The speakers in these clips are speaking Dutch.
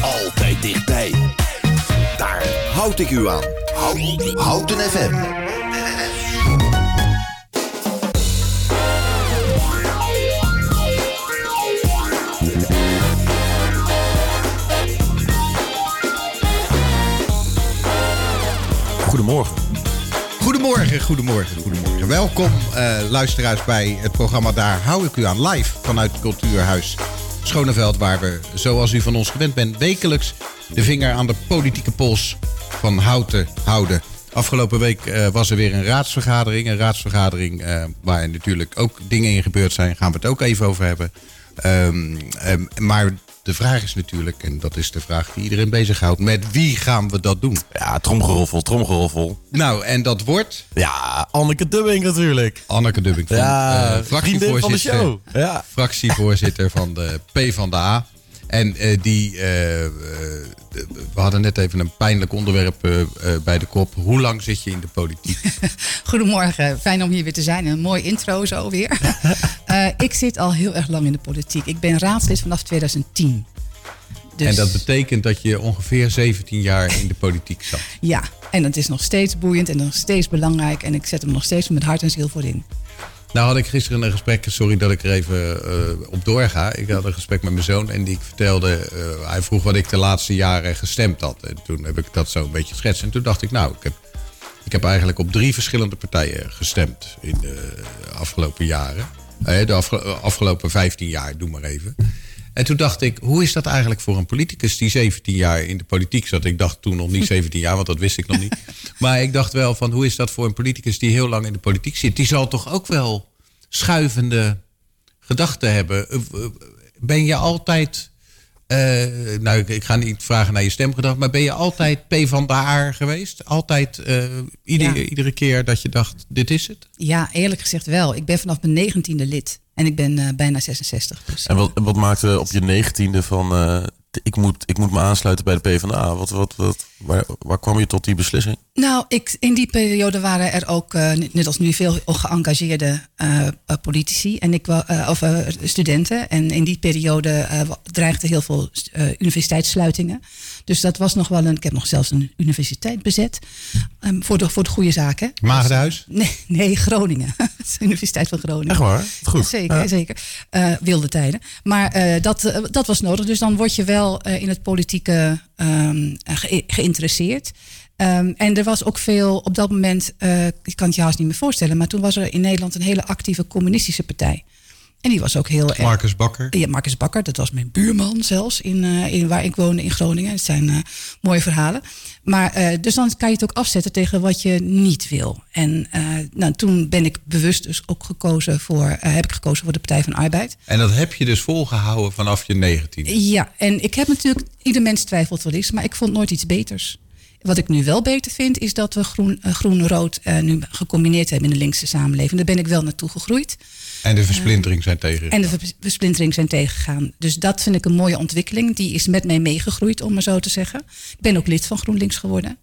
Altijd dichtbij. Daar houd ik u aan. Houten FM. Goedemorgen. Goedemorgen, goedemorgen, goedemorgen. Welkom eh, luisteraars bij het programma Daar hou ik u aan live vanuit het Cultuurhuis Schoneveld. Waar we, zoals u van ons gewend bent, wekelijks de vinger aan de politieke pols van Houten houden. Afgelopen week eh, was er weer een raadsvergadering. Een raadsvergadering eh, waar natuurlijk ook dingen in gebeurd zijn. Gaan we het ook even over hebben. Ehm, ehm, maar de vraag is natuurlijk, en dat is de vraag die iedereen bezighoudt, met wie gaan we dat doen? Ja, tromgeroffel, tromgeroffel. Nou, en dat wordt Ja, Anneke Dubbing natuurlijk. Anneke Dubbing van Ja, eh, vriendin van de show. Ja. fractievoorzitter van de P van de A. En eh, die, eh, eh, we hadden net even een pijnlijk onderwerp bij de kop. Hoe lang zit je in de politiek? Goedemorgen, fijn om hier weer te zijn. Een mooi intro zo weer. Ik zit al heel erg lang in de politiek. Ik ben raadslid vanaf 2010. Dus, En dat betekent dat je ongeveer 17 jaar in de politiek zat. Ja, en het is nog steeds boeiend en nog steeds belangrijk. En ik zet hem nog steeds met hart en ziel voor in. Nou had ik gisteren een gesprek, sorry dat ik er even eh, op doorga. Ik had een gesprek met mijn zoon en die ik vertelde, eh, hij vroeg wat ik de laatste jaren gestemd had. En toen heb ik dat zo een beetje geschetst. En toen dacht ik, nou, ik heb, ik heb eigenlijk op drie verschillende partijen gestemd in de afgelopen jaren. Eh, de afge- afgelopen 15 jaar, doe maar even. En toen dacht ik, hoe is dat eigenlijk voor een politicus die 17 jaar in de politiek zat? Ik dacht toen nog niet 17 jaar, want dat wist ik nog niet. Maar ik dacht wel van, hoe is dat voor een politicus die heel lang in de politiek zit? Die zal toch ook wel schuivende gedachten hebben. Eh, eh, Ben je altijd, eh, nou ik, ik ga niet vragen naar je stemgedachte, maar ben je altijd P van de A geweest? Altijd, ieder- Ja. iedere keer dat je dacht, dit is het? Ja, eerlijk gezegd wel. Ik ben vanaf mijn negentiende lid. En ik ben eh, bijna 66. Dus, En wat, en wat maakte op je negentiende van... eh, ik, moet, ik moet me aansluiten bij de PvdA. Wat, wat, wat, waar, waar kwam je tot die beslissing? Nou, ik, in die periode waren er ook, eh, net als nu, veel geëngageerde eh, eh, politici en ik, eh, of eh, studenten. En in die periode eh, dreigden heel veel eh, universiteitssluitingen. Dus dat was nog wel een. Ik heb nog zelfs een universiteit bezet. ehm, voor, de, voor de goede zaken. Maagdenhuis? Nee, nee Groningen. De Universiteit van Groningen. Echt waar? Goed. Zeker, Ja. zeker. Eh, wilde tijden. Maar eh, dat, eh, dat was nodig. Dus dan word je wel in het politieke ehm, ge- geïnteresseerd. Ehm, en er was ook veel op dat moment, ik kan het je haast niet meer voorstellen, maar toen was er in Nederland een hele actieve communistische partij. En die was ook heel erg. Marcus Bakker? Ja, Marcus Bakker, dat was mijn buurman zelfs, in, eh, in, waar ik woonde in Groningen. Het zijn eh, mooie verhalen. Maar eh, dus dan kan je het ook afzetten tegen wat je niet wil. En nou, toen ben ik bewust dus ook gekozen voor, heb ik gekozen voor de Partij van Arbeid. En dat heb je dus volgehouden vanaf je 19. Ja, en ik heb natuurlijk, ieder mens twijfelt wel eens, maar ik vond nooit iets beters. Wat ik nu wel beter vind, is dat we groen- eh, groen-rood eh, nu gecombineerd hebben in de linkse samenleving. Daar ben ik wel naartoe gegroeid. En de versplintering zijn tegen. En de vers- versplintering zijn tegengegaan. Dus dat vind ik een mooie ontwikkeling. Die is met mij meegegroeid, om maar zo te zeggen. Ik ben ook lid van GroenLinks geworden.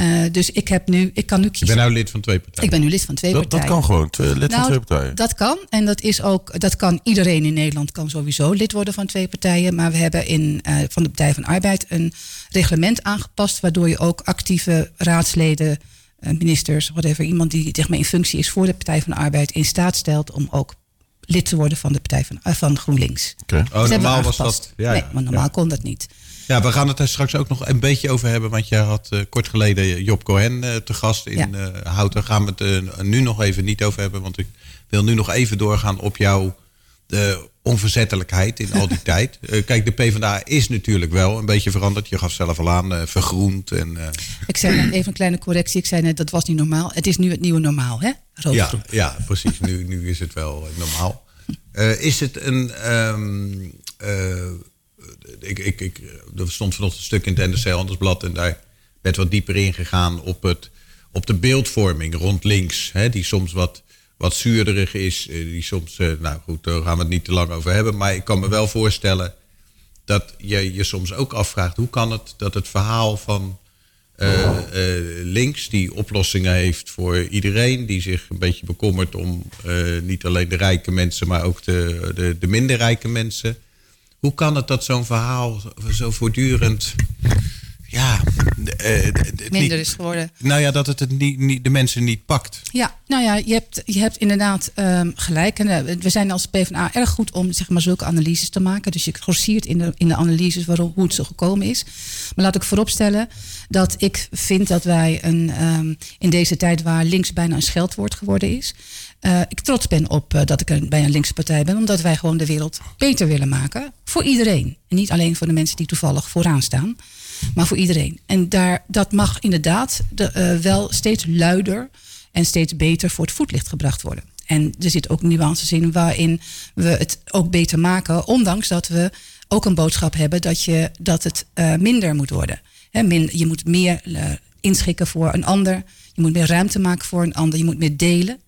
Eh, dus ik, heb nu, ik kan nu bent nou lid van twee partijen. Ik ben nu lid van twee Dat, dat partijen. kan gewoon. Twee, lid van Nou, twee partijen. Dat kan. En dat is ook, dat kan iedereen in Nederland kan sowieso lid worden van twee partijen. Maar we hebben in, eh, van de Partij van Arbeid een reglement aangepast. Waardoor je ook actieve raadsleden, eh, ministers, whatever, iemand die zeg maar, in functie is voor de Partij van de Arbeid, in staat stelt om ook lid te worden van de Partij van, van GroenLinks. Oké. Oh, Dat normaal was dat. Ja, nee, maar normaal ja. kon dat niet. Ja, we gaan het er straks ook nog een beetje over hebben. Want jij had eh, kort geleden Job Cohen eh, te gast in Ja. eh Houten. Gaan we het nu nog even niet over hebben. Want ik wil nu nog even doorgaan op jouw onverzettelijkheid in al die tijd. Kijk, de PvdA is natuurlijk wel een beetje veranderd. Je gaf zelf al aan, vergroend. En, Ik zei net even een kleine correctie. Ik zei net, dat was niet normaal. Het is nu het nieuwe normaal, hè? Ja, ja, precies. Nu, nu is het wel normaal. Is het een. ehm, eh, ik, ik, ik, er stond vanochtend een stuk in het NRC Handelsblad en daar werd wat dieper ingegaan op, het, op de beeldvorming rond links. Hè, die soms wat, wat zuurderig is. eh, Die soms, eh, nou goed, daar gaan we het niet te lang over hebben. Maar ik kan me wel voorstellen dat je je soms ook afvraagt... hoe kan het dat het verhaal van eh, eh, links... die oplossingen heeft voor iedereen... die zich een beetje bekommert om eh, niet alleen de rijke mensen... maar ook de, de, de minder rijke mensen... hoe kan het dat zo'n verhaal zo voortdurend ja, eh, Minder niet- is geworden. Nou ja, dat het, het niet, niet, de mensen niet pakt. Ja, nou ja, je hebt, je hebt inderdaad ehm, gelijk. En, eh, we zijn als PvdA erg goed om zeg maar, zulke analyses te maken. Dus je grossiert in de, in de analyses waarom, hoe het zo gekomen is. Maar laat ik vooropstellen dat ik vind dat wij een, ehm, in deze tijd waar links bijna een scheldwoord geworden is. eh, ik trots ben op dat ik een, bij een linkse partij ben. Omdat wij gewoon de wereld beter willen maken. Voor iedereen. En niet alleen voor de mensen die toevallig vooraan staan. Maar voor iedereen. En daar, dat mag inderdaad de, eh, wel steeds luider en steeds beter voor het voetlicht gebracht worden. En er zit ook nuances in waarin we het ook beter maken, ondanks dat we ook een boodschap hebben dat, je, dat het eh, minder moet worden. Hè, min, je moet meer eh, inschikken voor een ander, je moet meer ruimte maken voor een ander, je moet meer delen.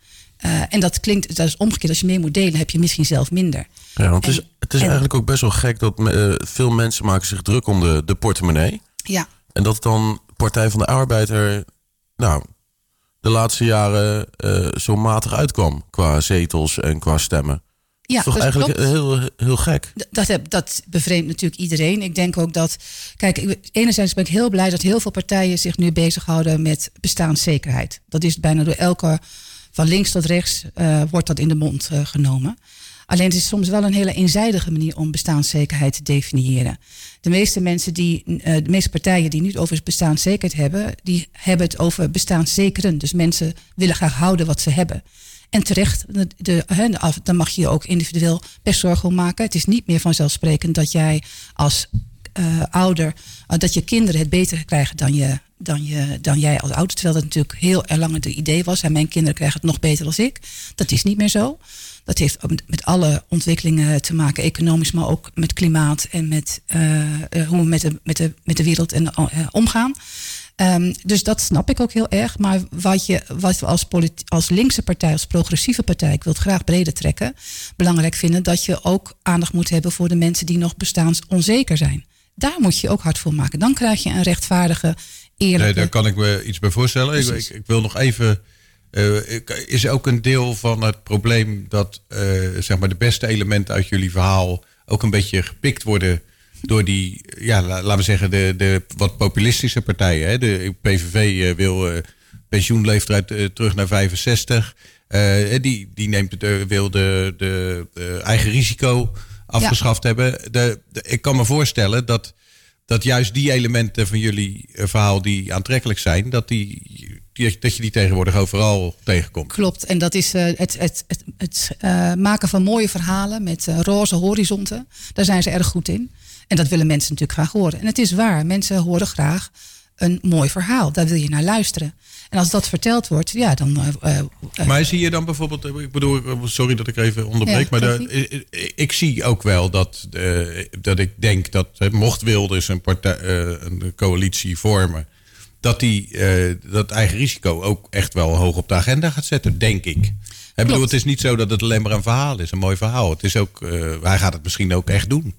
Eh, en dat klinkt, dat is omgekeerd, als je meer moet delen, heb je misschien zelf minder. Ja, want het is, het is en- eigenlijk ook best wel gek dat eh, veel mensen maken zich druk om de, de portemonnee. Ja, En dat dan Partij van de Arbeid er nou, de laatste jaren eh, zo matig uitkwam qua zetels en qua stemmen. ja Toch dat eigenlijk klopt. heel, heel gek. Dat, heb, dat bevreemdt natuurlijk iedereen. Ik denk ook dat. Kijk, enerzijds ben ik heel blij dat heel veel partijen zich nu bezighouden met bestaanszekerheid. Dat is bijna door elke, van links tot rechts, eh, wordt dat in de mond eh, genomen. Alleen het is soms wel een hele eenzijdige manier om bestaanszekerheid te definiëren. De meeste mensen die, eh, de meeste partijen die nu over bestaanszekerheid hebben, die hebben het over bestaanszekeren. Dus mensen willen graag houden wat ze hebben. En terecht, de, dan mag je ook individueel best om maken. Het is niet meer vanzelfsprekend dat jij als ouder, dat je kinderen het beter krijgen dan, je, dan, je, dan jij als ouder. Terwijl dat natuurlijk heel lang het idee was. En mijn kinderen krijgen het nog beter dan ik. Dat is niet meer zo. Dat heeft met, alle ontwikkelingen te maken, economisch, maar ook met klimaat en met eh, eh, hoe we met de, met de, met de wereld en, eh, omgaan. Ehm, dus dat snap ik ook heel erg. Maar wat, je, wat we als, als linkse partij, als progressieve partij, ik wil het graag breder trekken, belangrijk vinden dat je ook aandacht moet hebben voor de mensen die nog bestaansonzeker zijn. Daar moet je ook hard voor maken. Dan krijg je een rechtvaardige, Nee, daar kan ik me iets bij voorstellen. Ik, ik, ik wil nog even. eh, is ook een deel van het probleem dat eh, zeg maar de beste elementen uit jullie verhaal ook een beetje gepikt worden door die, ja, la- laten we zeggen, de, de wat populistische partijen. Hè? De PVV eh, wil eh, pensioenleeftijd terug naar 65. Eh, die, die neemt het, wil de, de, de eigen risico afgeschaft hebben. De, de- ik kan me voorstellen dat dat juist die elementen van jullie eh, verhaal die aantrekkelijk zijn, dat, die, dat je die tegenwoordig overal tegenkomt. Klopt. En dat is eh, het, het, het, het eh, maken van mooie verhalen met roze horizonten. Daar zijn ze erg goed in. En dat willen mensen natuurlijk graag horen. En het is waar, mensen horen graag een mooi verhaal. Daar wil je naar luisteren. En als dat verteld wordt, ja, dan. eh, eh, eh, Maar zie je dan bijvoorbeeld, ik bedoel, sorry dat ik even onderbreek, maar de, ik, zie ook wel dat, dat ik denk dat mocht Wilders een, partij, een coalitie vormen, dat die dat eigen risico ook echt wel hoog op de agenda gaat zetten, denk ik. Ik bedoel, het is niet zo dat het alleen maar een verhaal is, een mooi verhaal. Het is ook, hij gaat het misschien ook echt doen.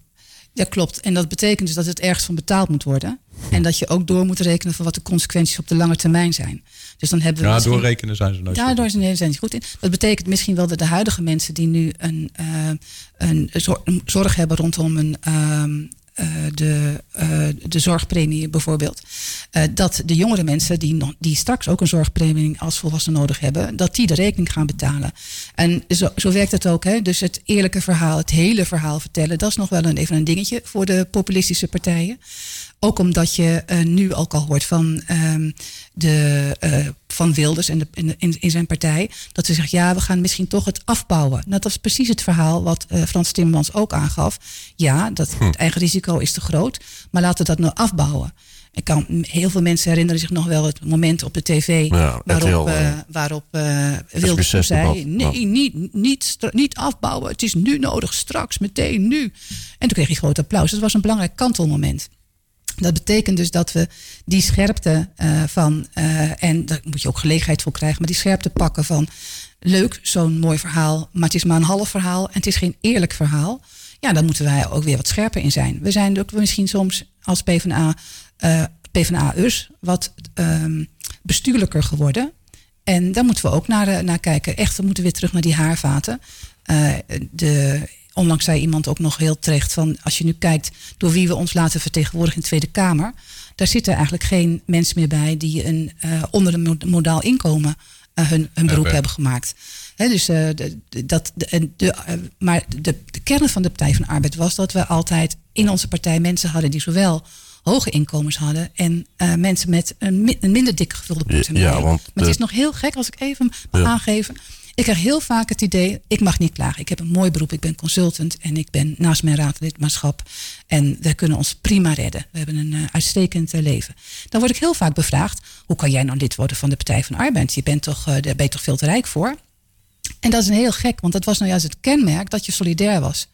Ja, klopt. En dat betekent dus dat het ergens van betaald moet worden. En dat je ook door moet rekenen van wat de consequenties op de lange termijn zijn. Dus dan hebben we. Ja, misschien- doorrekenen zijn ze nooit. Ja, zo daar zijn ze goed in. Dat betekent misschien wel dat de huidige mensen die nu een, eh, een zorg hebben rondom een, ehm, eh, de, eh, de zorgpremie bijvoorbeeld. eh, dat de jongere mensen die, die straks ook een zorgpremie als volwassenen nodig hebben, dat die de rekening gaan betalen. En zo, zo werkt het ook. Hè? Dus het eerlijke verhaal, het hele verhaal vertellen, dat is nog wel een, even een dingetje voor de populistische partijen. Ook omdat je nu ook al hoort van, ehm, de, eh, van Wilders en de, in, in, in zijn partij. Dat ze zeggen, ja, we gaan misschien toch het afbouwen. Nou, dat is precies het verhaal wat eh, Frans Timmermans ook aangaf. Ja, dat, het eigen risico is te groot. Maar laten we dat nou afbouwen. Ik kan, heel veel mensen herinneren zich nog wel het moment op de tv... Ja, waarop, eh, waarop Wilders zei... Nee, niet, niet, niet afbouwen. Het is nu nodig, straks, meteen, nu. En toen kreeg hij groot applaus. Dat was een belangrijk kantelmoment. Dat betekent dus dat we die scherpte eh, van, eh, en daar moet je ook gelegenheid voor krijgen, maar die scherpte pakken van leuk, zo'n mooi verhaal, maar het is maar een half verhaal en het is geen eerlijk verhaal. Ja, dan moeten wij ook weer wat scherper in zijn. We zijn ook misschien soms als PvdA, eh PvdA-ers wat ehm, bestuurlijker geworden. En daar moeten we ook naar, naar kijken. Echt, we moeten weer terug naar die haarvaten. De, onlangs zei iemand ook nog heel terecht van als je nu kijkt door wie we ons laten vertegenwoordigen in de Tweede Kamer, daar zitten eigenlijk geen mensen meer bij die een uh, onder een modaal inkomen uh, hun, hun beroep hebben gemaakt. He, dus, uh, de, dat, de, de, maar de, de kern van de Partij van de Arbeid was dat we altijd in onze partij mensen hadden die zowel hoge inkomens hadden en uh, mensen met een, een, minder dik gevulde portemonnee. Ja, want maar het is nog heel gek als ik even mag ja. aangeven. Ik krijg heel vaak het idee, ik mag niet klagen. Ik heb een mooi beroep, ik ben consultant en ik ben naast mijn raadlidmaatschap. En we kunnen ons prima redden. We hebben een uh, uitstekend uh, leven. Dan word ik heel vaak bevraagd, hoe kan jij nou lid worden van de Partij van Arbeid? Je bent toch, uh, daar ben je toch veel te rijk voor? En dat is heel gek, want dat was nou juist het kenmerk dat je solidair was.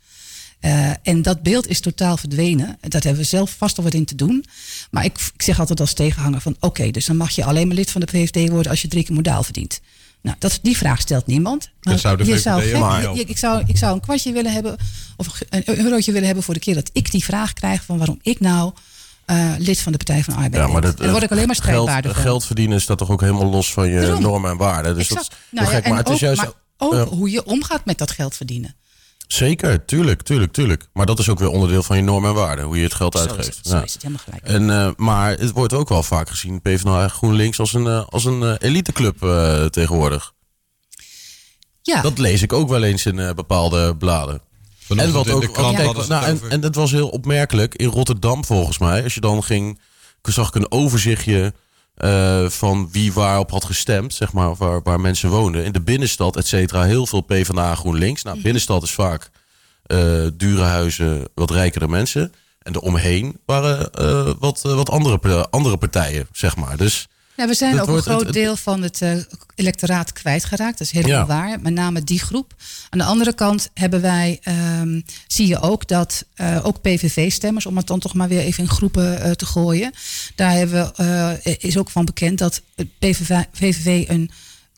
En dat beeld is totaal verdwenen. Dat hebben we zelf vast al wat in te doen. Maar ik, ik zeg altijd als tegenhanger van... oké, dus dan mag je alleen maar lid van de VVD worden... als je drie keer modaal verdient. Nou, dat, die vraag stelt niemand. Maar dat zou de VVD zou gek, je, ik, zou, ik zou een kwartje willen hebben... of een eurotje willen hebben voor de keer dat ik die vraag krijg... van waarom ik nou uh, lid van de Partij van de Arbeid. Ja, maar dat, dan word ik alleen maar strijdbaarder geld, geld verdienen is dat toch ook helemaal los van je Daarom. normen en waarden. Dus exact. dat is nou, gek. Ja, maar het is juist... Maar ook uh, hoe je omgaat met dat geld verdienen. Zeker, tuurlijk, tuurlijk, tuurlijk. Maar dat is ook weer onderdeel van je normen en waarden, hoe je het geld uitgeeft. Zo is het, zo is het helemaal gelijk. En, uh, maar het wordt ook wel vaak gezien, PvdA GroenLinks, als een, uh, als een uh, eliteclub tegenwoordig. Ja. Dat lees ik ook wel eens in bepaalde bladen. en wat ook, krant, kijk, nou, en, en dat was heel opmerkelijk. In Rotterdam volgens mij, als je dan ging, zag ik een overzichtje uh, van wie waarop had gestemd, zeg maar, waar, waar mensen woonden. In de binnenstad, et cetera, heel veel PvdA GroenLinks. Nou, binnenstad is vaak uh, dure huizen, wat rijkere mensen. En eromheen waren uh, wat, wat andere, andere partijen, zeg maar. Dus ja, we zijn ook een groot het, deel van het uh, electoraat kwijtgeraakt. Dat is helemaal ja. waar. Met name die groep. Aan de andere kant hebben wij, um, zie je ook dat uh, ook PVV-stemmers, om het dan toch maar weer even in groepen uh, te gooien. Daar hebben we, is ook van bekend dat PVV, VVV een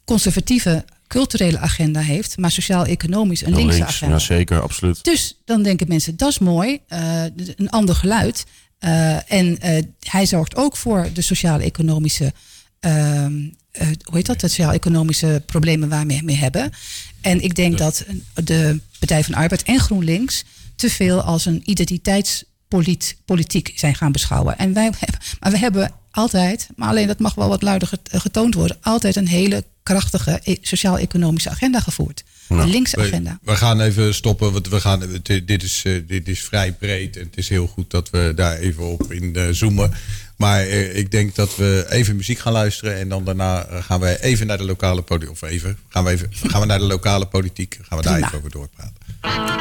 conservatieve culturele agenda heeft, maar sociaal-economisch een linkse links, agenda. Ja, zeker, absoluut. Dus dan denken mensen, dat is mooi, een ander geluid. Uh, en uh, hij zorgt ook voor de sociaal-economische uh, hoe heet dat? De sociaal-economische problemen waar we mee hebben. En ik denk dat de Partij van Arbeid en GroenLinks te veel als een identiteitspolitiek zijn gaan beschouwen. En wij hebben, maar we hebben altijd, maar alleen dat mag wel wat luider getoond worden, altijd een hele krachtige e-, sociaal-economische agenda gevoerd. Nou, de linkse agenda. We, we, gaan even stoppen, want we gaan, dit, is, dit is vrij breed. En het is heel goed dat we daar even op in zoomen. Maar ik denk dat we even muziek gaan luisteren. En dan daarna gaan we even naar de lokale politiek. Of even, gaan we even gaan we naar de lokale politiek. Gaan we daar even over doorpraten.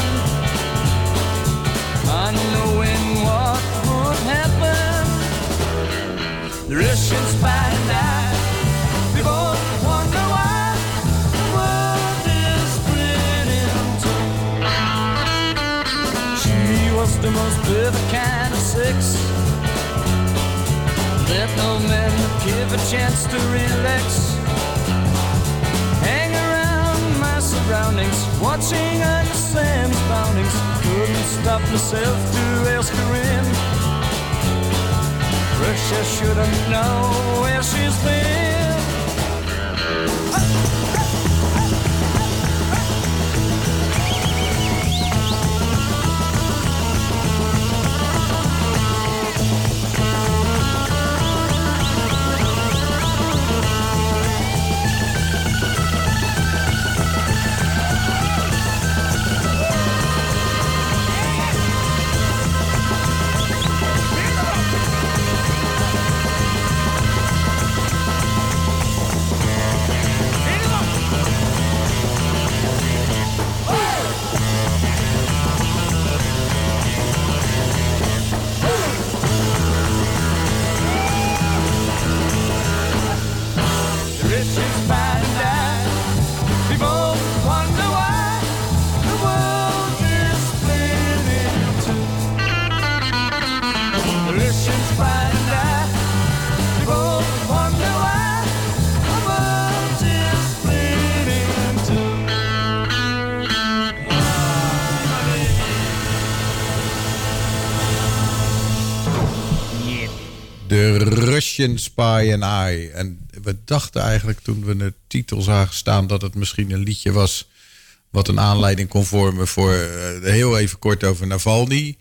most perfect kind of sex Let no man give a chance to relax. Hang around my surroundings Watching Uncle Sam's boundings. Couldn't stop myself to ask her in. Russia shouldn't know where she's been Russian Spy and I. En we dachten eigenlijk toen we de titel zagen staan dat het misschien een liedje was wat een aanleiding kon vormen voor uh, heel even kort over Navalny.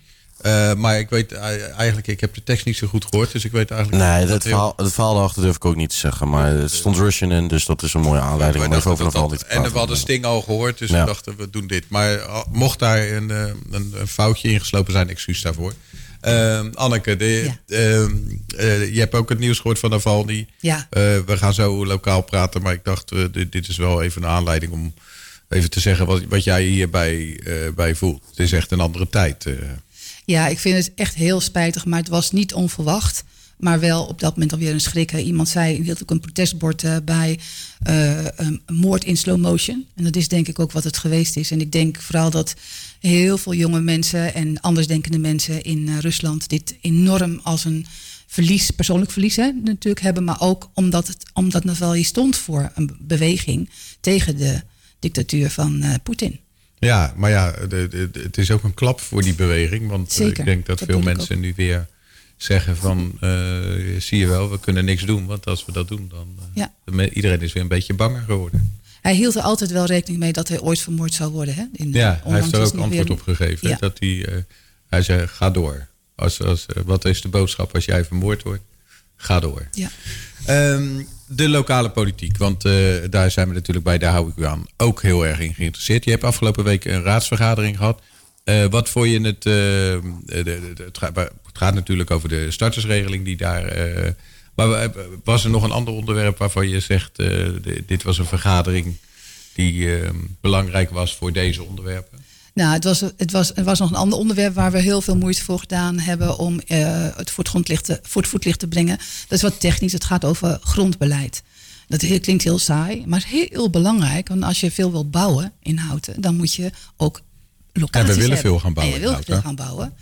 Uh, maar ik weet eigenlijk, ik heb de tekst niet zo goed gehoord, dus ik weet eigenlijk. Nee, dat heel... verhaal, het verhaal daarachter durf ik ook niet te zeggen. Maar het stond Russian in, dus dat is een mooie aanleiding om even over Navalny te praten. En we hadden Sting al gehoord, dus ja. we dachten we doen dit. Maar mocht daar een, een, een foutje ingeslopen zijn, excuus daarvoor. Uh, Anneke, de, ja. uh, je hebt ook het nieuws gehoord van Navalny. Ja. Uh, we gaan zo lokaal praten, maar ik dacht, dit, dit, is wel even een aanleiding om even te zeggen wat, wat jij hierbij bij voelt. Het is echt een andere tijd. Ja, ik vind het echt heel spijtig, maar het was niet onverwacht. Maar wel op dat moment alweer een schrikken. Iemand zei, hield ook een protestbord bij een moord in slow motion. En dat is denk ik ook wat het geweest is. En ik denk vooral dat heel veel jonge mensen en andersdenkende mensen in uh, Rusland dit enorm als een verlies, persoonlijk verlies hè, natuurlijk hebben, maar ook omdat, het, omdat Navalny stond voor een beweging tegen de dictatuur van uh, Poetin. Ja, maar ja, de, de, het is ook een klap voor die beweging, want Zeker, ik denk dat, dat veel mensen nu weer zeggen van, uh, zie je wel, we kunnen niks doen, want als we dat doen, dan ja. iedereen is weer een beetje banger geworden. Hij hield er altijd wel rekening mee dat hij ooit vermoord zou worden. Hè? In, ja, hij heeft er ook antwoord weer... op gegeven. Ja. Dat hij, uh, hij zei, ga door. Als, als, wat is de boodschap als jij vermoord wordt? Ga door. Ja. Um, de lokale politiek, want daar zijn we natuurlijk bij, daar hou ik u aan, ook heel erg in geïnteresseerd. Je hebt afgelopen week een raadsvergadering gehad. Wat vond je het, de, het, gaat, natuurlijk over de startersregeling die daar maar was er nog een ander onderwerp waarvan je zegt, uh, dit was een vergadering die uh, belangrijk was voor deze onderwerpen? Nou, het was, het, was, het was nog een ander onderwerp waar we heel veel moeite voor gedaan hebben om uh, het voor het, grondlicht te, voor het voetlicht te brengen. Dat is wat technisch, het gaat over grondbeleid. Dat klinkt heel saai, maar heel, belangrijk. Want als je veel wil bouwen in houten, dan moet je ook locaties En we willen hebben. veel gaan bouwen. En je wil veel gaan bouwen.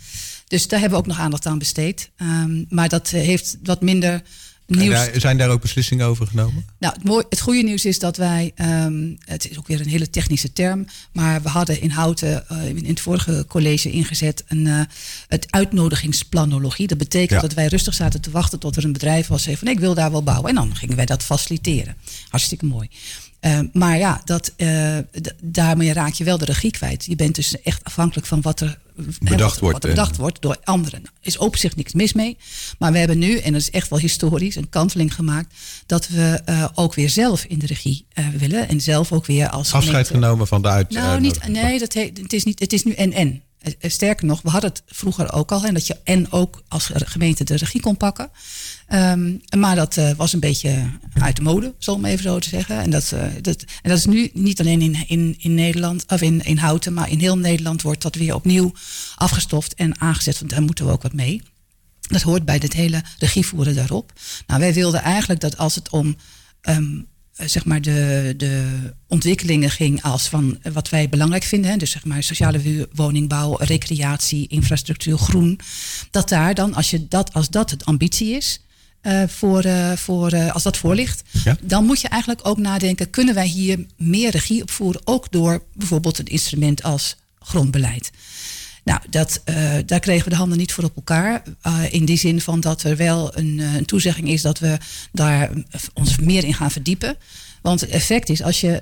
Dus daar hebben we ook nog aandacht aan besteed. Um, maar dat heeft wat minder nieuws. Daar, zijn daar ook beslissingen over genomen? Nou, het, mooi, het goede nieuws is dat wij, um, het is ook weer een hele technische term, maar we hadden in Houten uh, in het vorige college ingezet een, uh, het uitnodigingsplanologie. Dat betekent ja. dat wij rustig zaten te wachten tot er een bedrijf was, van ik wil daar wel bouwen. En dan gingen wij dat faciliteren. Hartstikke mooi. Uh, maar ja, dat, uh, daarmee raak je wel de regie kwijt. Je bent dus echt afhankelijk van wat er bedacht, wat, wordt, wat er bedacht wordt door anderen. Er is op zich niks mis mee. Maar we hebben nu, en dat is echt wel historisch, een kanteling gemaakt. dat we uh, ook weer zelf in de regie willen. En zelf ook weer als. Afscheid gemeente... genomen van de uit. Nou, niet, nee, dat he, het, is niet, het is nu en-en. Sterker nog, we hadden het vroeger ook al. En dat je en ook als gemeente de regie kon pakken. Um, maar dat uh, was een beetje uit de mode, zal maar even zo te zeggen. En dat, dat, en dat is nu niet alleen in, in, in Nederland, of in, in Houten, maar in heel Nederland wordt dat weer opnieuw afgestoft en aangezet. Want daar moeten we ook wat mee. Dat hoort bij dit hele regievoeren daarop. Nou, wij wilden eigenlijk dat als het om um, zeg maar de, de ontwikkelingen ging als van wat wij belangrijk vinden. Hè, dus zeg maar sociale woningbouw, recreatie, infrastructuur, groen. Dat daar dan, als, je dat, als dat het ambitie is, uh, voor, uh, voor, uh, als dat voor ligt, ja. dan moet je eigenlijk ook nadenken: kunnen wij hier meer regie op voeren? Ook door bijvoorbeeld een instrument als grondbeleid. Nou, dat, daar kregen we de handen niet voor op elkaar. in die zin van dat er wel een, een, toezegging is dat we daar ons meer in gaan verdiepen. Want het effect is, als je,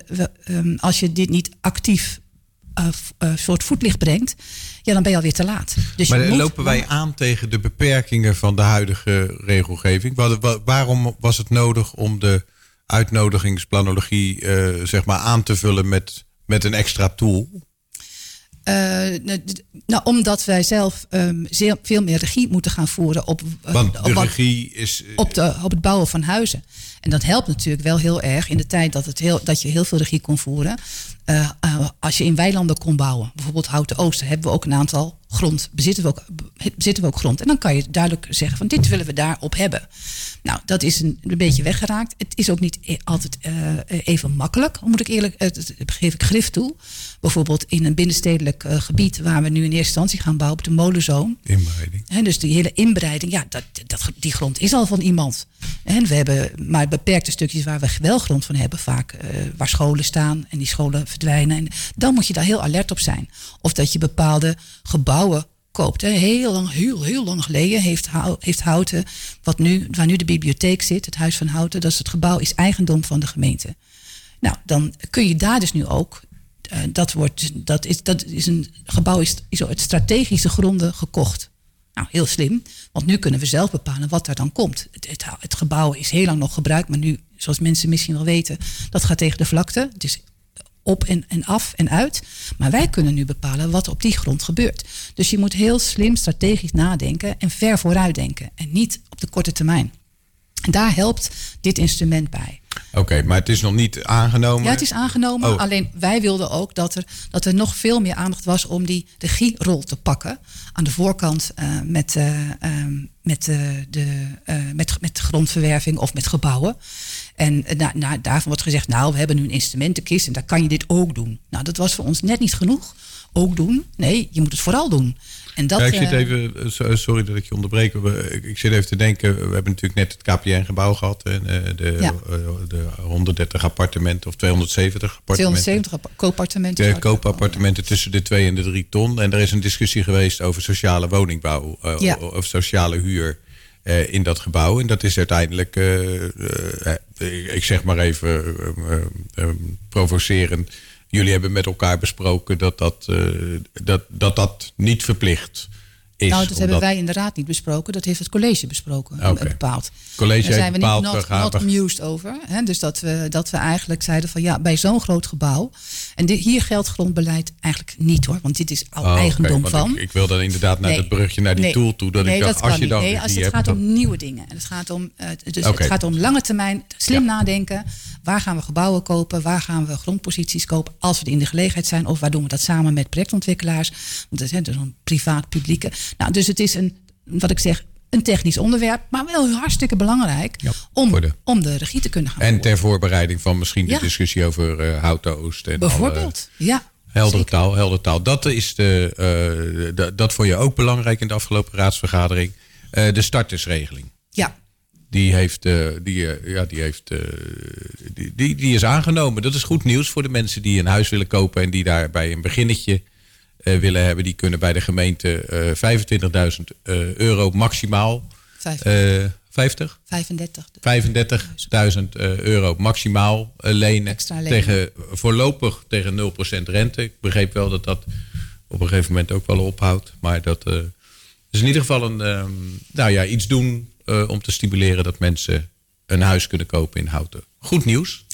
um, als je dit niet actief uh, soort voetlicht brengt, ja, dan ben je alweer te laat. Dus maar je moet, lopen wij aan tegen de beperkingen van de huidige regelgeving? Waar, waarom was het nodig om de uitnodigingsplanologie zeg maar aan te vullen met, met een extra tool? Nou, omdat wij zelf um, zeer, veel meer regie moeten gaan voeren op, Want de op, wat, regie is, op, de, op het bouwen van huizen. En dat helpt natuurlijk wel heel erg in de tijd dat, het heel, dat je heel veel regie kon voeren. Uh, uh, als je in weilanden kon bouwen, bijvoorbeeld Houten Oosten, hebben we ook een aantal grond, bezitten we, ook, bezitten we ook grond. En dan kan je duidelijk zeggen van dit willen we daarop hebben. Nou, dat is een, een beetje weggeraakt. Het is ook niet altijd uh, even makkelijk, moet ik eerlijk, uh, geef ik grif toe. Bijvoorbeeld in een binnenstedelijk gebied waar we nu in eerste instantie gaan bouwen, op de molenzoom. Inbreiding. He, dus die hele inbreiding, ja, dat, dat, die grond is al van iemand. En we hebben maar beperkte stukjes waar we wel grond van hebben, vaak waar scholen staan en die scholen En dan moet je daar heel alert op zijn. Of dat je bepaalde gebouwen koopt. Heel lang, heel, heel lang geleden heeft, heeft Houten, wat nu, waar nu de bibliotheek zit, het Huis van Houten, dat is het gebouw is eigendom van de gemeente. Nou, dan kun je daar dus nu ook. eh, dat, wordt, dat, is, dat is een gebouw is, is uit strategische gronden gekocht. Nou, heel slim, want nu kunnen we zelf bepalen wat er dan komt. Het, het, het gebouw is heel lang nog gebruikt, maar nu, zoals mensen misschien wel weten, dat gaat tegen de vlakte. Het is op en, en af en uit. Maar wij kunnen nu bepalen wat op die grond gebeurt. Dus je moet heel slim strategisch nadenken en ver vooruit denken. En niet op de korte termijn. En daar helpt dit instrument bij. Oké, maar het is nog niet aangenomen. Ja, het is aangenomen. Oh. Alleen wij wilden ook dat er, dat er nog veel meer aandacht was om die regierol te pakken. Aan de voorkant eh, met, eh, ehm, met, eh, de, met, met grondverwerving of met gebouwen. En eh, na, daarvan wordt gezegd, nou, we hebben nu een instrumentenkist en daar kan je dit ook doen. Nou, dat was voor ons net niet genoeg. Ook doen. Nee, je moet het vooral doen. En dat, ja, ik zit eh, even, eh, so- sorry dat ik je onderbreek. Ik, zit even te denken, we hebben natuurlijk net het KPN-gebouw gehad. En de, Ja. de 130 appartementen of 270 appartementen. 270 appa- koopappartementen. De koopappartementen tussen de 2 en de 3 ton. En er is een discussie geweest over sociale woningbouw Ja. of sociale huur eh, in dat gebouw. En dat is uiteindelijk, eh, eh, ik zeg maar even eh, eh, eh, provocerend. Jullie hebben met elkaar besproken dat dat, dat, dat, dat niet verplicht is. Nou, dat hebben wij in de raad niet besproken. Dat heeft het college besproken, en bepaald. Het college Daar zijn we bepaald, niet not, not amused over. Hè? Dus dat we, dat we eigenlijk zeiden van ja, bij zo'n groot gebouw... en dit, hier geldt grondbeleid eigenlijk niet hoor. Want dit is al Oh, eigendom van. Ik, ik wil dan inderdaad naar Nee. het brugje naar die Nee. tool toe. Dat nee, ik dacht, dat als kan je niet. dan Nee, als het hebt, gaat dan- om nieuwe dingen. En het gaat om, eh, dus het gaat om lange termijn slim Ja. nadenken. Waar gaan we gebouwen kopen? Waar gaan we grondposities kopen? Als we in de gelegenheid zijn. Of waar doen we dat samen met projectontwikkelaars? Want het is dus een privaat-publieke. Nou, dus het is een, wat ik zeg, een technisch onderwerp. Maar wel hartstikke belangrijk Ja, om, de- om de regie te kunnen gaan En ter voorbereiding van misschien de Ja. discussie over eh Houten Oost. En alle- Bijvoorbeeld, ja. Heldere zeker. taal, heldere taal. Dat, is de, eh, dat vond je ook belangrijk in de afgelopen raadsvergadering. Eh, de startersregeling. Ja, Die, heeft, die, ja, die, heeft, die, die, die is aangenomen. Dat is goed nieuws voor de mensen die een huis willen kopen en die daarbij een beginnetje willen hebben. Die kunnen bij de gemeente eh 25.000 eh, euro maximaal. Vijf- eh 50? 35. 35.000 eh, euro maximaal eh, lenen. Tegen, voorlopig tegen 0% rente. Ik begreep wel dat dat op een gegeven moment ook wel ophoudt. Maar dat eh, is in ieder geval een, ehm, nou ja, iets doen eh, om te stimuleren dat mensen een huis kunnen kopen in Houten. Goed nieuws.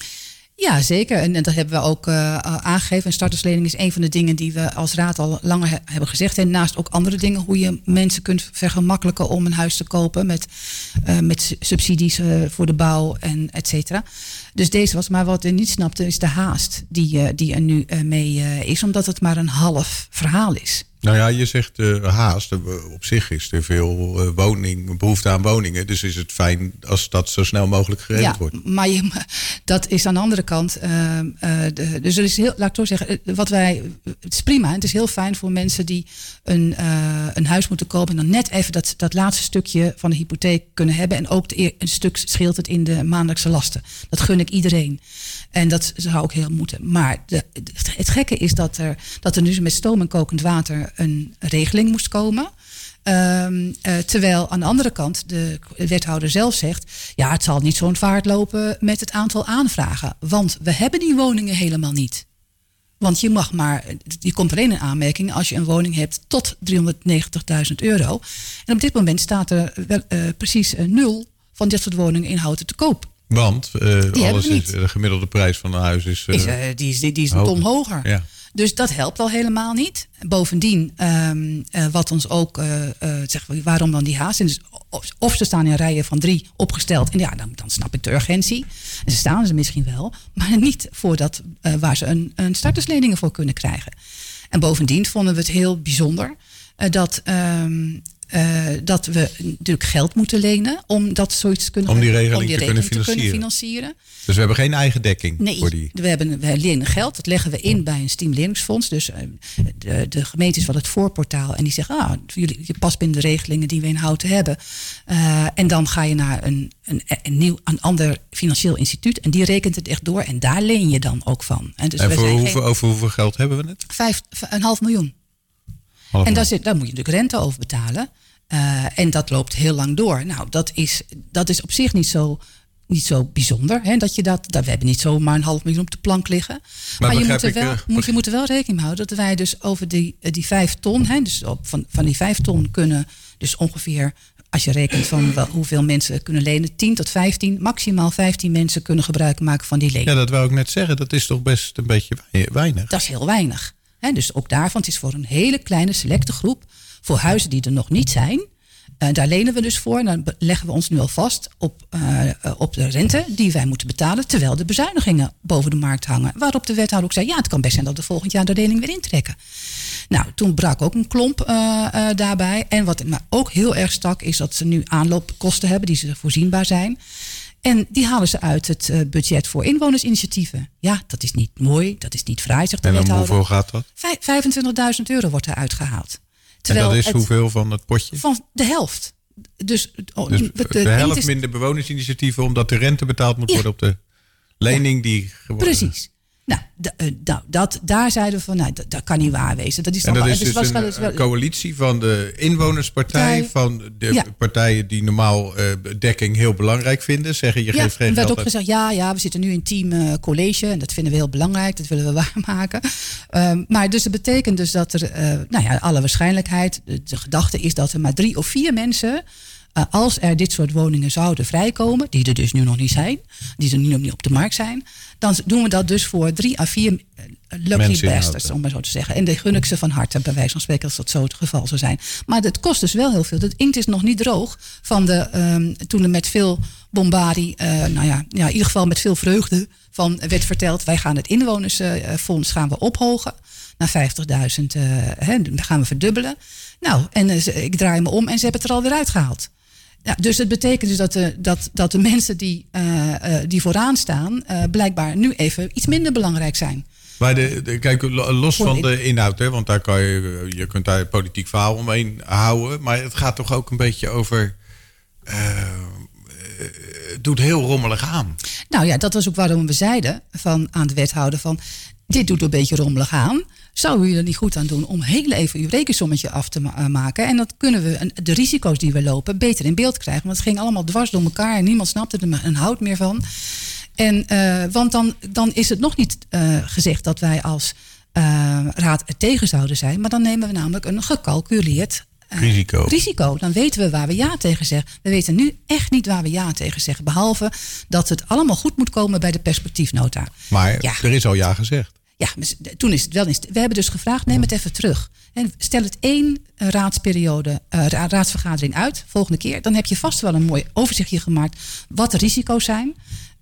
Ja, zeker. En, en dat hebben we ook eh, aangegeven. Een starterslening is een van de dingen die we als raad al langer he- hebben gezegd. En naast ook andere dingen, hoe je mensen kunt vergemakkelijken om een huis te kopen met, eh, met su- subsidies eh, voor de bouw en et cetera. Dus deze was, maar wat we niet snapten, is de haast die, eh, die er nu eh, mee eh, is, omdat het maar een half verhaal is. Nou ja, je zegt eh, haast. Eh, Op zich is er veel eh, woning, behoefte aan woningen. Dus is het fijn als dat zo snel mogelijk geregeld ja, wordt. maar je, dat is aan de andere kant. de, dus er is heel, laat ik toch zeggen, wat wij, het is prima. Het is heel fijn voor mensen die een, een huis moeten kopen. En dan net even dat, dat laatste stukje van de hypotheek kunnen hebben. En ook de, een stuk scheelt het in de maandelijkse lasten. Dat gun ik iedereen. En dat zou ook heel moeten. Maar de, het gekke is dat er, dat er nu met stoom en kokend water een regeling moest komen. Ehm, eh, terwijl aan de andere kant de wethouder zelf zegt: ja, het zal niet zo'n vaart lopen met het aantal aanvragen. Want we hebben die woningen helemaal niet. Want je mag maar, je komt alleen in aanmerking als je een woning hebt tot 390.000 euro. En op dit moment staat er wel, eh, precies eh, nul van dit soort woningen in houten te koop. Want hebben alles is, de gemiddelde prijs van een huis is... Is, die, is, die, is een ton hoger. Ja. Dus dat helpt al helemaal niet. Bovendien, ehm, eh, wat ons ook, eh, zeggen we, waarom dan die haast? Dus of, ze staan in rijen van drie opgesteld. En ja, dan, dan snap ik de urgentie. En ze staan ze misschien wel, maar niet voor dat, waar ze een, een voor kunnen krijgen. En bovendien vonden we het heel bijzonder dat, ehm, eh, dat we natuurlijk geld moeten lenen om dat zoiets te kunnen, Om die regeling te kunnen regeling financieren. financieren. Dus we hebben geen eigen dekking Nee, voor die. we, hebben, we lenen geld. Dat leggen we in bij een stimuleringsfonds. Dus eh, de, de gemeente is wel het voorportaal. En die zegt, ah, jullie, je past binnen de regelingen die we in Houten hebben. Eh, en dan ga je naar een, een, een nieuw, een ander financieel instituut. En die rekent het echt door. En daar leen je dan ook van. En, dus en we voor zijn hoeveel, geen- over hoeveel geld hebben we het? vijf, een half miljoen. Half en daar, zit, daar moet je natuurlijk rente over betalen. Eh, en dat loopt heel lang door. Nou, dat is, dat is op zich niet zo, niet zo bijzonder. Hè, dat je dat, dat, we hebben niet zomaar een half miljoen op de plank liggen. Maar, je, moet er, ik, wel, eh, moet, je moet er wel rekening mee houden dat wij dus over die, eh, die vijf ton, hè, dus op, van, van die vijf ton kunnen dus ongeveer, als je rekent van wel, hoeveel mensen kunnen lenen, 10 tot 15, maximaal 15 mensen kunnen gebruik maken van die lening. Ja, dat wou ik net zeggen. Dat is toch best een beetje wei- weinig. Dat is heel weinig. Dus ook daarvan, het is voor een hele kleine selecte groep. Voor huizen die er nog niet zijn. Eh, daar lenen we dus voor. En dan leggen we ons nu al vast op, eh, eh, op de rente die wij moeten betalen. Terwijl de bezuinigingen boven de markt hangen. Waarop de wethouder ook zei: ja, het kan best zijn dat we volgend jaar de lening weer intrekken. Nou, toen brak ook een klomp daarbij. En wat me ook heel erg stak, is dat ze nu aanloopkosten hebben die ze voorzienbaar zijn. En die halen ze uit het eh, budget voor inwonersinitiatieven. Ja, dat is niet mooi, dat is niet zegt de En om hoeveel gaat dat? Vij- 25.000 euro wordt eruit gehaald. En dat is het- hoeveel van het potje? Van de helft. Dus, oh, Dus de- helft is- minder bewonersinitiatieven, omdat de rente betaald moet Ja. worden op de lening die geworden Precies. Nou, eh, nou, dat, daar zeiden we van, nou, dat, dat kan niet waar wezen. Dat is En dat wel- is dus was een, wel een coalitie van de inwonerspartij, Partij. van de Ja. partijen die normaal eh, dekking heel belangrijk vinden. Zeggen je Ja, geeft geen er werd geld ook uit. gezegd, ja, ja, we zitten nu in team eh, college en dat vinden we heel belangrijk, dat willen we waarmaken. Ehm, maar dus dat betekent dus dat er, nou ja, alle waarschijnlijkheid, de, de gedachte is dat er maar drie of vier mensen, als er dit soort woningen zouden vrijkomen, die er dus nu nog niet zijn, die er nu nog niet op de markt zijn, dan doen we dat dus voor drie à vier eh, lucky Mensen bastards, inhouden. om maar zo te zeggen. En die gun ik ze van harte, bij wijze van spreken, als dat zo het geval zou zijn. Maar het kost dus wel heel veel. De inkt is nog niet droog van de, ehm, toen er met veel bombardie, eh, nou ja, ja, in ieder geval met veel vreugde, van werd verteld, wij gaan het inwonersfonds gaan we ophogen naar 50.000, eh, hè, dan gaan we verdubbelen. Nou, en ik draai me om en ze hebben het er alweer uitgehaald. Ja, dus het betekent dus dat de, dat, dat de mensen die, eh, eh, die vooraan staan, eh, blijkbaar nu even iets minder belangrijk zijn. Maar de, de- kijk, lo- los van de inhoud, hè, want daar kan je, je kunt daar politiek verhaal omheen houden. Maar het gaat toch ook een beetje over. het doet heel rommelig aan. Nou ja, dat was ook waarom we zeiden van, aan de wethouder van... dit doet een beetje rommelig aan. Zou u er niet goed aan doen om heel even uw rekensommetje af te eh, maken? En dan kunnen we de risico's die we lopen beter in beeld krijgen. Want het ging allemaal dwars door elkaar en niemand snapte er een hout meer van. En, eh, want dan, dan is het nog niet eh, gezegd dat wij als raad er tegen zouden zijn. Maar dan nemen we namelijk een gecalculeerd Risico. risico. Dan weten we waar we ja tegen zeggen. We weten nu echt niet waar we ja tegen zeggen. Behalve dat het allemaal goed moet komen bij de perspectiefnota. Maar Ja. er is al ja gezegd. Ja, toen is het wel eens. We hebben dus gevraagd, neem het even terug. En stel het één eh, raadsperiode, eh, ra- raadsvergadering uit, volgende keer. Dan heb je vast wel een mooi overzichtje gemaakt wat de risico's zijn.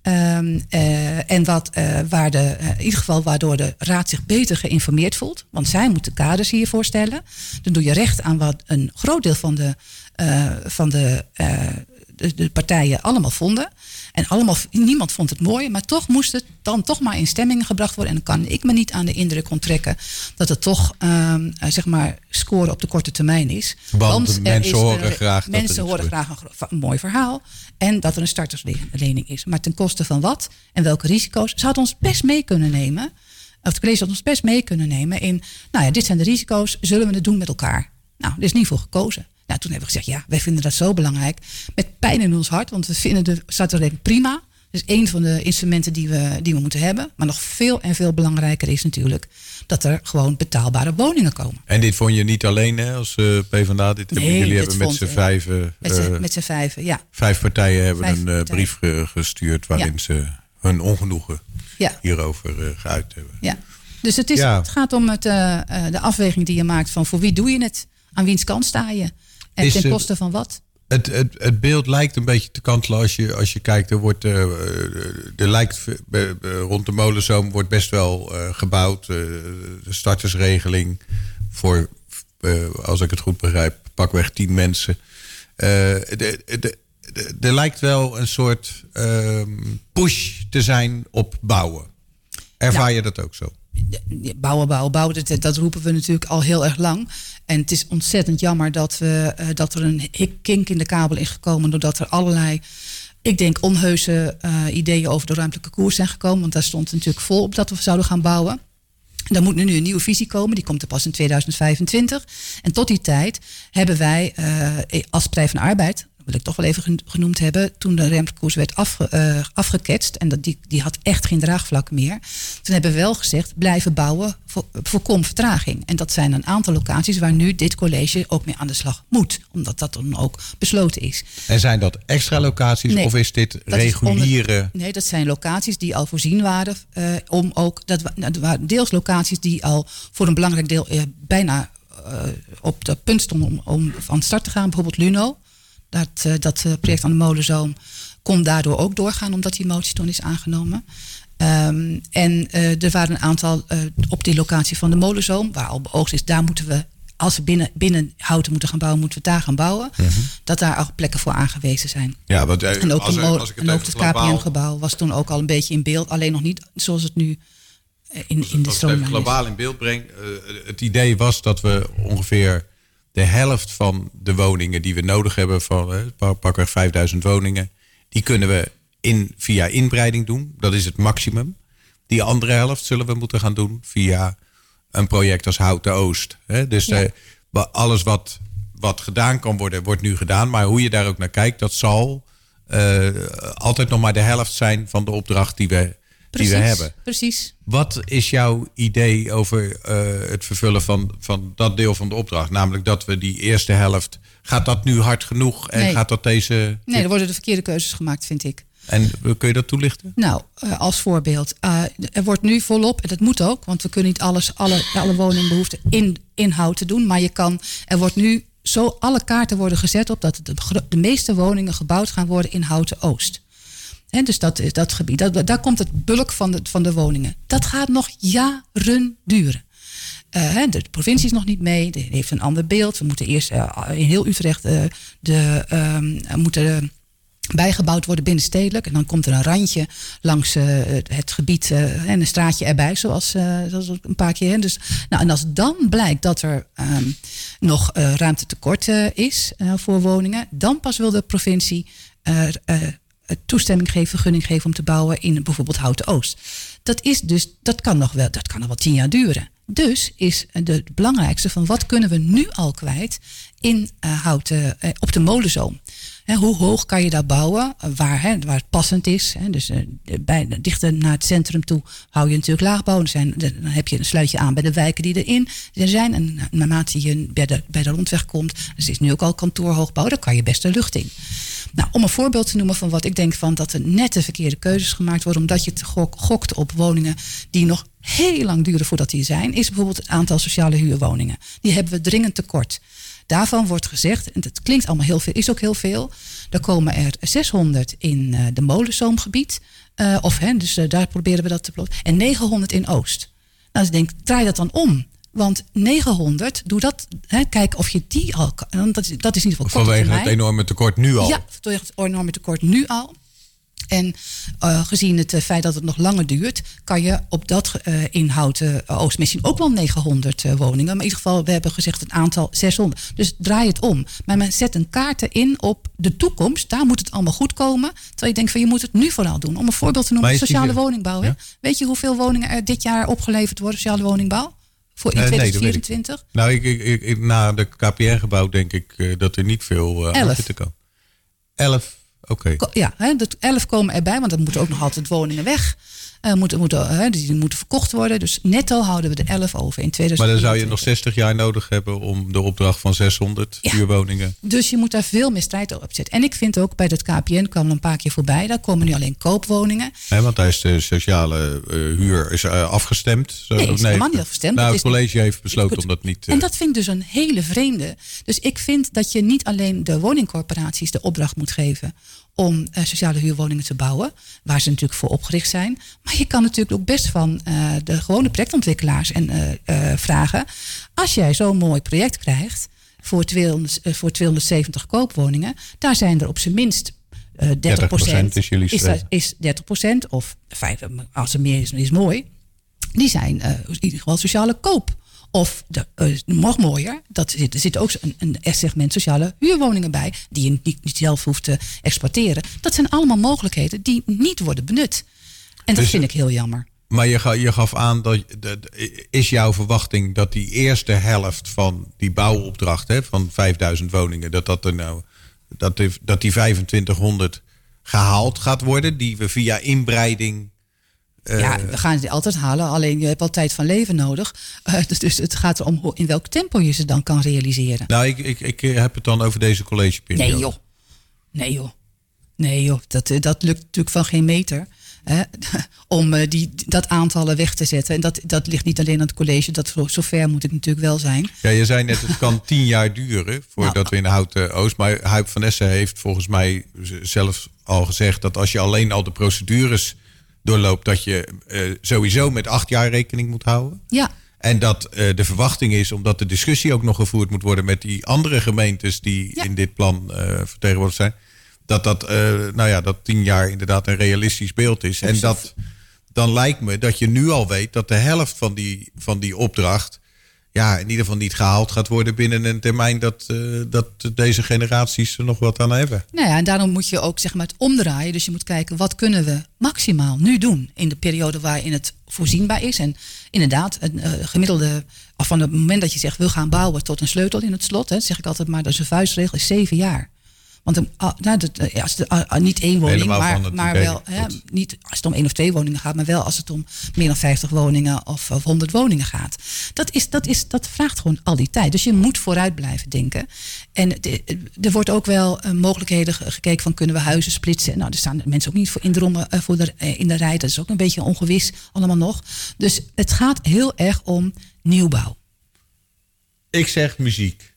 Ehm, eh, en wat, eh, waar de, eh, in ieder geval waardoor de raad zich beter geïnformeerd voelt. Want zij moeten kaders hiervoor stellen. Dan doe je recht aan wat een groot deel van de, van de, de, de partijen allemaal vonden. En allemaal, niemand vond het mooi, maar toch moest het dan toch maar in stemming gebracht worden. En dan kan ik me niet aan de indruk onttrekken dat het toch, ehm, eh, zeg maar, scoren op de korte termijn is. Want mensen horen een- graag dat Mensen iets horen graag een, mooi verhaal. En dat er een starterslening is. Maar ten koste van wat en welke risico's. Ze had ons best mee kunnen nemen. Of de college had ons best mee kunnen nemen in. Nou ja, dit zijn de risico's. Zullen we het doen met elkaar? Nou, er is niet voor gekozen. Nou, toen hebben we gezegd, ja, wij vinden dat zo belangrijk. Met pijn in ons hart, want we vinden de starterslening prima. Dat is één van de instrumenten die we, die we moeten hebben. Maar nog veel en veel belangrijker is natuurlijk dat er gewoon betaalbare woningen komen. En dit vond je niet alleen hè, als eh PvdA. Dit hebben, jullie dit hebben met z'n vijven... Eh, met z'n vijven, ja. vijf partijen hebben Vijf een eh, partijen. brief ge- gestuurd... waarin Ja. ze hun ongenoegen ja. hierover geuit hebben. Ja. Dus het, is, Ja. het gaat om het, de afweging die je maakt van voor wie doe je het? Aan wiens kant sta je? En Is ten het- koste van wat? Het, het, het beeld lijkt een beetje te kantelen als je, als je kijkt. Er, wordt, eh, eh, er lijkt, eh, rond de molenzoom wordt best wel gebouwd. De startersregeling voor, als ik het goed begrijp, pakweg tien mensen. De- de- er lijkt wel een soort ehm, push te zijn op bouwen. Ervaar Ja. je dat ook zo? Bouwen, bouwen, bouwen, dat, dat roepen we natuurlijk al heel erg lang. En het is ontzettend jammer dat, we, eh, dat er een kink in de kabel is gekomen. Doordat er allerlei, ik denk, onheuse eh, ideeën over de ruimtelijke koers zijn gekomen. Want daar stond natuurlijk vol op dat we zouden gaan bouwen. Er moet nu een nieuwe visie komen, die komt er pas in 2025. En tot die tijd hebben wij uh, als Partij van Arbeid wil ik toch wel even genoemd hebben, toen de remkoers werd afge, uh, afgeketst, en dat die, die had echt geen draagvlak meer, toen hebben we wel gezegd, blijven bouwen, voor, voorkom vertraging. En dat zijn een aantal locaties waar nu dit college ook mee aan de slag moet, omdat dat dan ook besloten is. En zijn dat extra locaties of is dit reguliere? nee, dat zijn locaties die al voorzien waren, uh, om ook, dat, dat waren deels locaties die al voor een belangrijk deel uh, bijna op dat punt stonden om, om van start te gaan, bijvoorbeeld Luno. Dat, uh, dat uh, project aan de molenzoom kon daardoor ook doorgaan, omdat die motie toen is aangenomen. Um, en uh, er waren een aantal op die locatie van de molenzoom, waar al beoogst is, daar moeten we, als we binnen, binnen houten moeten gaan bouwen, moeten we daar gaan bouwen. Mm -hmm. Dat daar ook plekken voor aangewezen zijn. Ja, want, en ook, als, als ik het, en ook het KPN-gebouw was toen ook al een beetje in beeld, alleen nog niet zoals het nu in, in de stroom is. Als ik het globaal in beeld breng, het idee was dat we ongeveer de helft van de woningen die we nodig hebben, van eh, pakweg 5000 woningen, die kunnen we in, via inbreiding doen. Dat is het maximum. Die andere helft zullen we moeten gaan doen via een project als Houten Oost. Hè? Dus ja. de, alles wat, wat gedaan kan worden, wordt nu gedaan. Maar hoe je daar ook naar kijkt, dat zal uh, altijd nog maar de helft zijn van de opdracht die we precies, die we hebben. Precies. Wat is jouw idee over uh, het vervullen van, van dat deel van de opdracht? Namelijk dat we die eerste helft. Gaat dat nu hard genoeg en nee. gaat dat deze. Nee, er worden de verkeerde keuzes gemaakt, vind ik. En kun je dat toelichten? Nou, uh, als voorbeeld. Er wordt nu volop, en dat moet ook, want we kunnen niet alles, alle, alle woningbehoeften in, inhoud doen. Maar je kan, er wordt nu zo, alle kaarten worden gezet op dat de, de meeste woningen gebouwd gaan worden in Houten Oost. Dus dat is dat gebied. Dat, daar komt het bulk van de, van de woningen. Dat gaat nog jaren duren. Uh, de provincie is nog niet mee, die heeft een ander beeld. We moeten eerst uh, in heel Utrecht de, um, moeten bijgebouwd worden binnenstedelijk. En dan komt er een randje langs het gebied en een straatje erbij, zoals, zoals een paar keer. Dus, nou, en als dan blijkt dat er um, nog ruimtetekort is voor woningen, dan pas wil de provincie toestemming geven, vergunning geven om te bouwen in bijvoorbeeld Houten Oost. Dat is dus, dat kan nog wel, dat kan nog wel tien jaar duren. Dus is de belangrijkste van wat kunnen we nu al kwijt in uh, houten, uh, op de molenzoom. Hoe hoog kan je daar bouwen, waar, he, waar het passend is. Dus bij, dichter naar het centrum toe hou je natuurlijk laagbouw. Dan, zijn, dan heb je een sluitje aan bij de wijken die erin er zijn. En naarmate je bij de, bij de rondweg komt, dus is nu ook al kantoorhoogbouw, daar kan je best de lucht in. Nou, om een voorbeeld te noemen van wat ik denk van dat er net de verkeerde keuzes gemaakt worden, omdat je te gok, gokt op woningen die nog heel lang duren voordat die zijn, is bijvoorbeeld het aantal sociale huurwoningen. Die hebben we dringend tekort. Daarvan wordt gezegd, en dat klinkt allemaal heel veel, is ook heel veel. Er komen er 600 in uh, de molenzoomgebied. Uh, of, hè, dus uh, daar proberen we dat te. En 900 in Oost. Nou, dus ik denk, draai dat dan om. Want 900, doe dat. Hè, kijk of je die al kan. Dat, is, dat is in ieder geval Vanwege het enorme tekort nu al. Ja, vanwege het enorme tekort nu al. En uh, gezien het uh, feit dat het nog langer duurt, kan je op dat uh, inhoud Oost misschien ook wel 900 woningen. Maar in ieder geval, we hebben gezegd een aantal 600. Dus draai het om. Maar men zet een kaarten in op de toekomst. Daar moet het allemaal goed komen. Terwijl je denkt van je moet het nu vooral doen. Om een voorbeeld te noemen, sociale die... woningbouw. Ja? Weet je hoeveel woningen er dit jaar opgeleverd worden, sociale woningbouw? Voor in 2024? Nee, nou, ik, ik, ik, na de KPN-gebouw denk ik uh, dat er niet veel uh, aan te komen. Elf, oké. Okay. Ja, hè, dat elf komen erbij, want er moeten ook nog altijd woningen weg. Uh, moeten, moeten, uh, die moeten verkocht worden. Dus netto houden we er 11 over in 2020. Maar dan zou je nog 60 jaar nodig hebben om de opdracht van 600 ja. huurwoningen. Dus je moet daar veel meer strijd op zetten. En ik vind ook bij het KPN kwam er een paar keer voorbij. Daar komen nu alleen koopwoningen. Nee, want daar is de sociale uh, huur is, afgestemd. Zo, nee, is nee, helemaal niet afgestemd. Nou, het college heeft besloten om dat niet. En dat vind ik dus een hele vreemde. Dus ik vind dat je niet alleen de woningcorporaties de opdracht moet geven om uh, sociale huurwoningen te bouwen, waar ze natuurlijk voor opgericht zijn. Maar je kan natuurlijk ook best van uh, de gewone projectontwikkelaars en uh, vragen: als jij zo'n mooi project krijgt voor, 200, voor 270 koopwoningen, daar zijn er op zijn minst 30, 30% is, jullie is, dat, is 30% of 5, als er meer is, is mooi. Die zijn in ieder geval sociale koop. Of de, uh, nog mooier, dat zit, er zit ook een, een segment sociale huurwoningen bij, die je niet, niet zelf hoeft te exporteren. Dat zijn allemaal mogelijkheden die niet worden benut. En dat dus, vind ik heel jammer. Maar je, ga, je gaf aan dat is jouw verwachting dat die eerste helft van die bouwopdracht hè, van 5000 woningen, dat dat er nou dat, die- dat die 2500 gehaald gaat worden, die we via inbreiding. Eh, ja, we gaan het altijd halen. Alleen je hebt wel tijd van leven nodig. Eh, dus, dus het gaat erom in welk tempo je ze dan kan realiseren. Nou, ik, ik, ik heb het dan over deze collegeperiode. Nee joh. Nee joh. Nee joh. Dat, eh, dat lukt natuurlijk van geen meter. Hè, om eh, die, dat aantallen weg te zetten. En dat, dat ligt niet alleen aan het college. Dat, zo- zover moet ik natuurlijk wel zijn. Ja, je zei net, het kan tien jaar duren voordat Nou. we in Houten Oost. Maar Huip van Essen heeft volgens mij zelf al gezegd dat als je alleen al de procedures doorloopt, dat je eh, sowieso met acht jaar rekening moet houden. Ja. En dat eh, de verwachting is, omdat de discussie ook nog gevoerd moet worden met die andere gemeentes die Ja. in dit plan eh, vertegenwoordigd zijn, dat dat, nou ja, dat tien jaar inderdaad een realistisch beeld is. En dat dan lijkt me dat je nu al weet dat de helft van die, van die opdracht, ja, in ieder geval niet gehaald gaat worden binnen een termijn dat, eh, dat deze generaties er nog wat aan hebben. Nou ja, en daarom moet je ook zeg maar het omdraaien. Dus je moet kijken wat kunnen we maximaal nu doen in de periode waarin het voorzienbaar is. En inderdaad, een eh, gemiddelde, of van het moment dat je zegt we gaan bouwen tot een sleutel in het slot, hè, zeg ik altijd maar, dat is een vuistregel, is zeven jaar. Want ah, nou, dat, eh, als het, ah, niet één woning, Helemaal maar, het maar wel, hè, niet als het om één of twee woningen gaat, maar wel als het om meer dan 50 woningen of, of 100 woningen gaat. Dat, is, dat, is, dat vraagt gewoon al die tijd. Dus je moet vooruit blijven denken. En de- er wordt ook wel eh, mogelijkheden ge- gekeken van kunnen we huizen splitsen. Nou, er staan mensen ook niet voor in de, romme- eh, voor de, eh, in de rij. Dat is ook een beetje ongewis allemaal nog. Dus het gaat heel erg om nieuwbouw. Ik zeg muziek.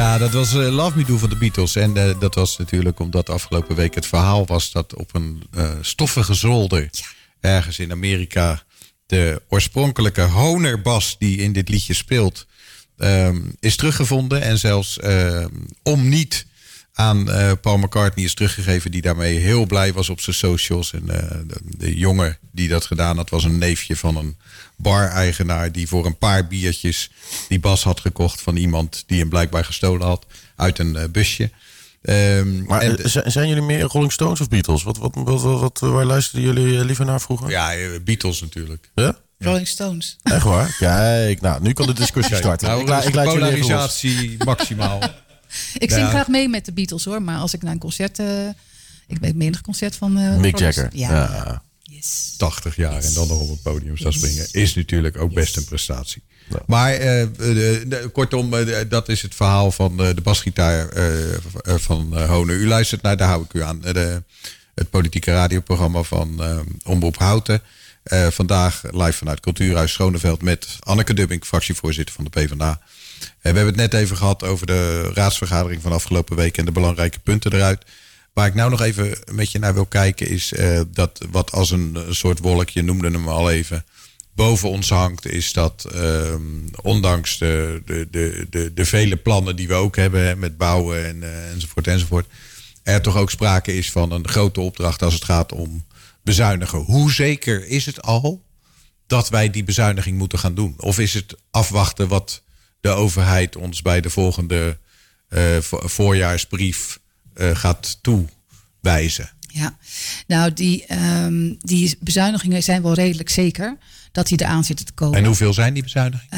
Ja, dat was eh, Love Me Do van de Beatles. En eh, dat was natuurlijk omdat afgelopen week het verhaal was dat op een eh, stoffige zolder ergens in Amerika de oorspronkelijke honerbas die in dit liedje speelt ehm, is teruggevonden. En zelfs ehm, om niet aan eh, Paul McCartney is teruggegeven, die daarmee heel blij was op zijn socials. En eh, de, de jongen die dat gedaan had, was een neefje van een bar-eigenaar die voor een paar biertjes die bas had gekocht van iemand die hem blijkbaar gestolen had uit een eh, busje. Ehm, Maar en zijn jullie meer Rolling Stones of Beatles? Wat, wat, wat, wat, wat- waar luisterden jullie liever naar vroeger? ja, Beatles natuurlijk. Ja? Rolling Stones. Echt waar? Kijk, nou, nu kan de discussie starten. Nou, ik, la- ik laat jullie even los. polarisatie maximaal. Ik zing graag mee met de Beatles hoor, maar als ik naar een concert. eh, ik ben menig concert van. eh, Mick Jagger. Ja, Ja. ja. Yes. 80 jaar en dan nog op het podium staan springen, is natuurlijk ook best een prestatie. Maar eh, de- kortom, dat is het verhaal van eh, de basgitaar van Hone. U luistert naar, daar hou ik u aan, de, het politieke radioprogramma van Omroep Houten. Eh, vandaag live vanuit Cultuurhuis Schoneveld met Anneke Dubbing, fractievoorzitter van de PvdA. Eh, we hebben het net even gehad over de raadsvergadering van afgelopen week en de belangrijke punten eruit. Waar ik nou nog even met je naar wil kijken is eh, dat wat als een, soort wolkje, noemde hem al even, boven ons hangt, is dat ehm, ondanks de, de, de, de, vele plannen die we ook hebben met bouwen en, eh, enzovoort enzovoort, er toch ook sprake is van een grote opdracht als het gaat om bezuinigen. Hoe zeker is het al dat wij die bezuiniging moeten gaan doen? Of is het afwachten wat de overheid ons bij de volgende eh, vo- voorjaarsbrief eh, gaat toewijzen? Ja, nou die, ehm, die bezuinigingen zijn wel redelijk zeker dat die eraan zitten te komen. En hoeveel zijn die bezuinigingen?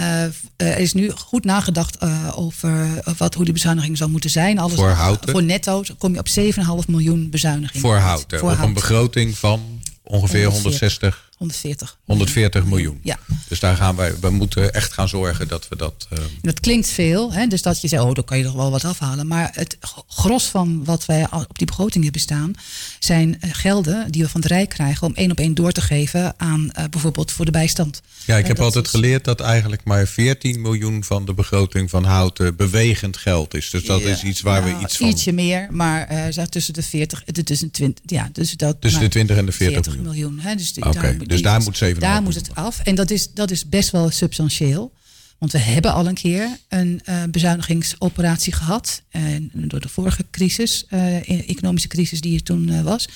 Eh, er is nu goed nagedacht over wat, hoe die bezuiniging zou moeten zijn. Alles, Voor Houten? Voor netto kom je op 7,5 miljoen bezuinigingen. Voor houten. Voor op een begroting van ongeveer 160, 140. 140 miljoen. Ja. Dus daar gaan wij, we moeten echt gaan zorgen dat we dat. eh, Dat klinkt veel, hè? dus dat je zegt, oh, dan kan je er wel wat afhalen. Maar het gros van wat wij op die begroting hebben staan, zijn eh, gelden die we van het Rijk krijgen om één op één door te geven aan eh, bijvoorbeeld voor de bijstand. ja, ik heb dat altijd is- geleerd dat eigenlijk maar 14 miljoen van de begroting van houten bewegend geld is. Dus dat Ja, is iets waar nou, we iets van. Ietsje meer, maar eh zeg tussen de 40, eh, tussen 20, ja, dus dat. Tussen de maar 20 en de 40 miljoen. hè, dus die- dus daar moet 7,5 Daar moet het af. En dat is, dat is best wel substantieel. Want we hebben al een keer een eh, bezuinigingsoperatie gehad. eh, door de vorige crisis, eh, economische crisis die er toen eh, was.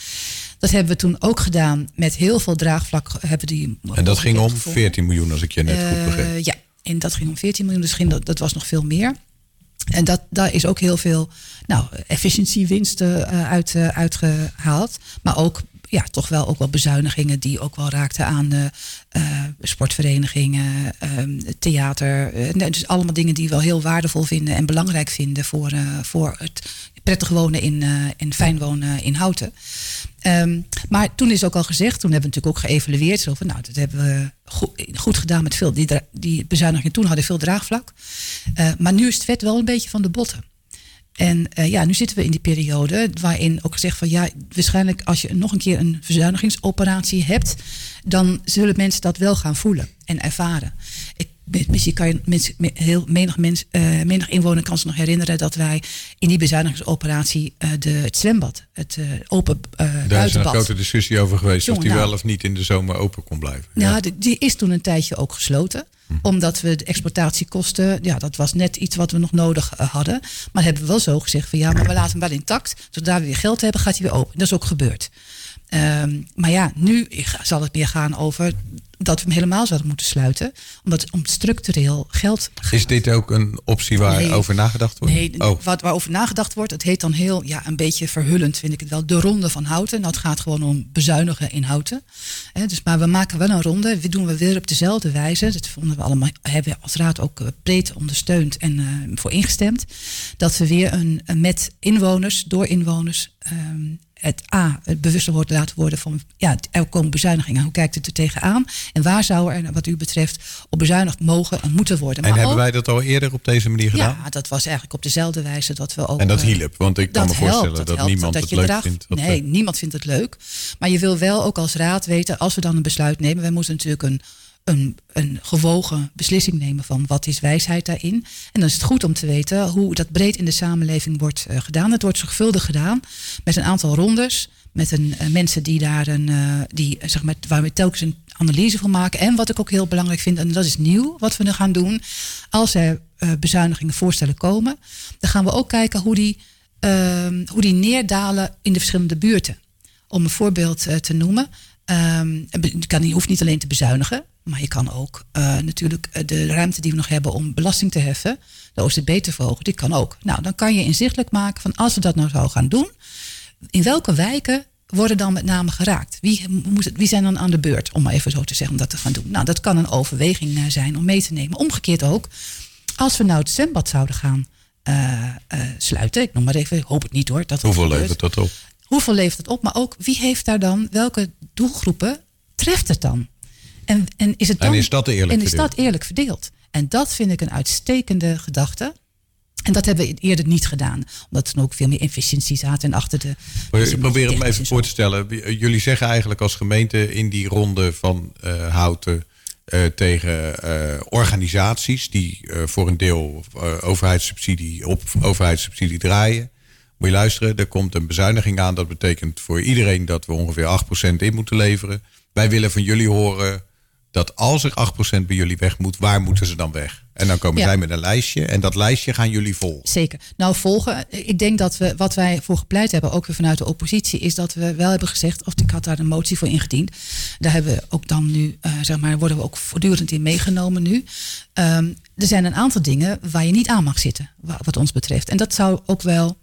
Dat hebben we toen ook gedaan met heel veel draagvlak. Hebben die En dat ging om gevonden. 14 miljoen, als ik je net goed begreep. ja, en dat ging om 14 miljoen. Dus ging dat, dat was nog veel meer. En dat, daar is ook heel veel nou, efficiëntiewinsten uit, eh, uitgehaald. Maar ook ja, toch wel ook wel bezuinigingen die ook wel raakten aan de eh, sportverenigingen, ehm, theater. eh, dus allemaal dingen die we wel heel waardevol vinden en belangrijk vinden voor, eh, voor het prettig wonen in, eh, en fijn wonen in Houten. Ehm, maar toen is ook al gezegd, toen hebben we natuurlijk ook geëvalueerd. Zo van, nou, dat hebben we goed, goed gedaan met veel. Die, die bezuinigingen toen hadden veel draagvlak. Eh, maar nu is het vet wel een beetje van de botten. En eh, ja, nu zitten we in die periode waarin ook gezegd van ja, waarschijnlijk als je nog een keer een verzuinigingsoperatie hebt, dan zullen mensen dat wel gaan voelen en ervaren. Ik, misschien kan je heel menig, mens, eh, menig inwoner kan zich nog herinneren dat wij in die bezuinigingsoperatie eh, de, het zwembad, het eh, open eh Daar is een buitenbad. grote discussie over geweest of die nou. wel of niet in de zomer open kon blijven. Nou, die- die is toen een tijdje ook gesloten. Mhm. Omdat we de exploitatiekosten, ja, dat was net iets wat we nog nodig hadden. Maar hebben we wel zo gezegd van ja, maar we laten hem wel intact. Zodra we weer geld hebben, gaat hij weer open. Dat is ook gebeurd. Ehm, maar ja, nu zal het meer gaan over dat we hem helemaal zouden moeten sluiten. Omdat het om structureel geld gaat. Is dit ook een optie waar Nee. over nagedacht wordt? Nee, Oh, wat, waarover nagedacht wordt, het heet dan heel, ja, een beetje verhullend vind ik het wel, de ronde van houten. Nou, het gaat gewoon om bezuinigen in houten. Dus, maar we maken wel een ronde, we doen we weer op dezelfde wijze. Dat vonden we allemaal, hebben we als raad ook eh, breed ondersteund en eh, voor ingestemd. Dat we weer een, een met inwoners, door inwoners, ehm, het A, het bewuster wordt laten worden van, ja, er komen bezuinigingen. Hoe kijkt het er tegenaan? En waar zou er, wat u betreft, op bezuinigd mogen en moeten worden? en Maar hebben ook- wij dat al eerder op deze manier gedaan? ja, dat was eigenlijk op dezelfde wijze dat we ook. En dat eh, hielp, want ik kan me voorstellen helpt, dat helpt, niemand het je leuk vindt. nee, we- niemand vindt het leuk. Maar je wil wel ook als raad weten, als we dan een besluit nemen, wij moeten natuurlijk een, een, een gewogen beslissing nemen van wat is wijsheid daarin. En dan is het goed om te weten hoe dat breed in de samenleving wordt eh, gedaan. Het wordt zorgvuldig gedaan met een aantal rondes. Met een, eh, mensen die daar een, eh, die, zeg maar, waar we telkens een analyse van maken. En wat ik ook heel belangrijk vind, en dat is nieuw wat we nu gaan doen. Als er bezuinigingen voorstellen komen, dan gaan we ook kijken hoe die, ehm, hoe die neerdalen in de verschillende buurten. Om een voorbeeld te noemen. kan, je hoeft niet alleen te bezuinigen, maar je kan ook eh, natuurlijk eh, de ruimte die we nog hebben om belasting te heffen, de OZB te verhogen, die kan ook. Nou, dan kan je inzichtelijk maken van als we dat nou zouden gaan doen, in welke wijken worden dan met name geraakt? Wie, moet het, wie zijn dan aan de beurt, om maar even zo te zeggen, om dat te gaan doen? Nou, dat kan een overweging eh, zijn om mee te nemen. Omgekeerd ook, als we nou het zwembad zouden gaan sluiten, ik noem maar even, ik hoop het niet hoor. Dat dat Hoeveel gebeurt. levert dat op? Hoeveel levert het op? Maar ook wie heeft daar dan, welke doelgroepen treft het dan? En, en is het dan, En is dat eerlijk en is verdeeld? dat eerlijk verdeeld? En dat vind ik een uitstekende gedachte. En dat hebben we eerder niet gedaan. Omdat er ook veel meer efficiëntie zaten en achter de... Maar ik probeer het me even en voor te stellen. J- Jullie zeggen eigenlijk als gemeente in die ronde van eh, Houten eh, tegen eh, organisaties die eh, voor een deel eh, overheidssubsidie op overheidssubsidie draaien. Moet je luisteren, er komt een bezuiniging aan. Dat betekent voor iedereen dat we ongeveer 8% in moeten leveren. Wij willen van jullie horen dat als er 8% bij jullie weg moet, waar moeten ze dan weg? En dan komen Ja. zij met een lijstje en dat lijstje gaan jullie volgen. Zeker. Nou, volgen. Ik denk dat we wat wij voor gepleit hebben, ook weer vanuit de oppositie, is dat we wel hebben gezegd, of ik had daar een motie voor ingediend. Daar hebben we ook dan nu, eh, zeg maar, worden we ook voortdurend in meegenomen nu. Ehm, er zijn een aantal dingen waar je niet aan mag zitten, wa- wat ons betreft. En dat zou ook wel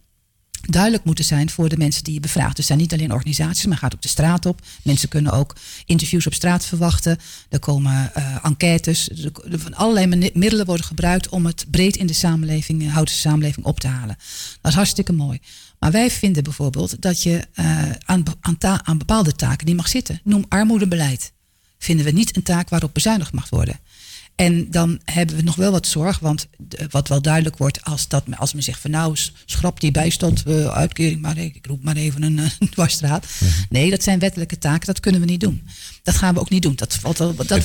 duidelijk moeten zijn voor de mensen die je bevraagt. Dus zijn niet alleen organisaties, maar gaat ook de straat op. Mensen kunnen ook interviews op straat verwachten. Er komen eh, enquêtes. Er van allerlei middelen worden gebruikt om het breed in de samenleving, de Houtse samenleving, op te halen. Dat is hartstikke mooi. Maar wij vinden bijvoorbeeld dat je eh, aan, aan, aan bepaalde taken niet mag zitten. Noem armoedebeleid. Vinden we niet een taak waarop bezuinigd mag worden. En dan hebben we nog wel wat zorg, want de- wat wel duidelijk wordt als, dat, als men zegt van nou, schrap die bijstand, eh, uitkering, maar nee, ik roep maar even een, eh, dwarsstraat. Nee, dat zijn wettelijke taken, dat kunnen we niet doen. Dat gaan we ook niet doen. Dat, valt, wel- dat, dat ik,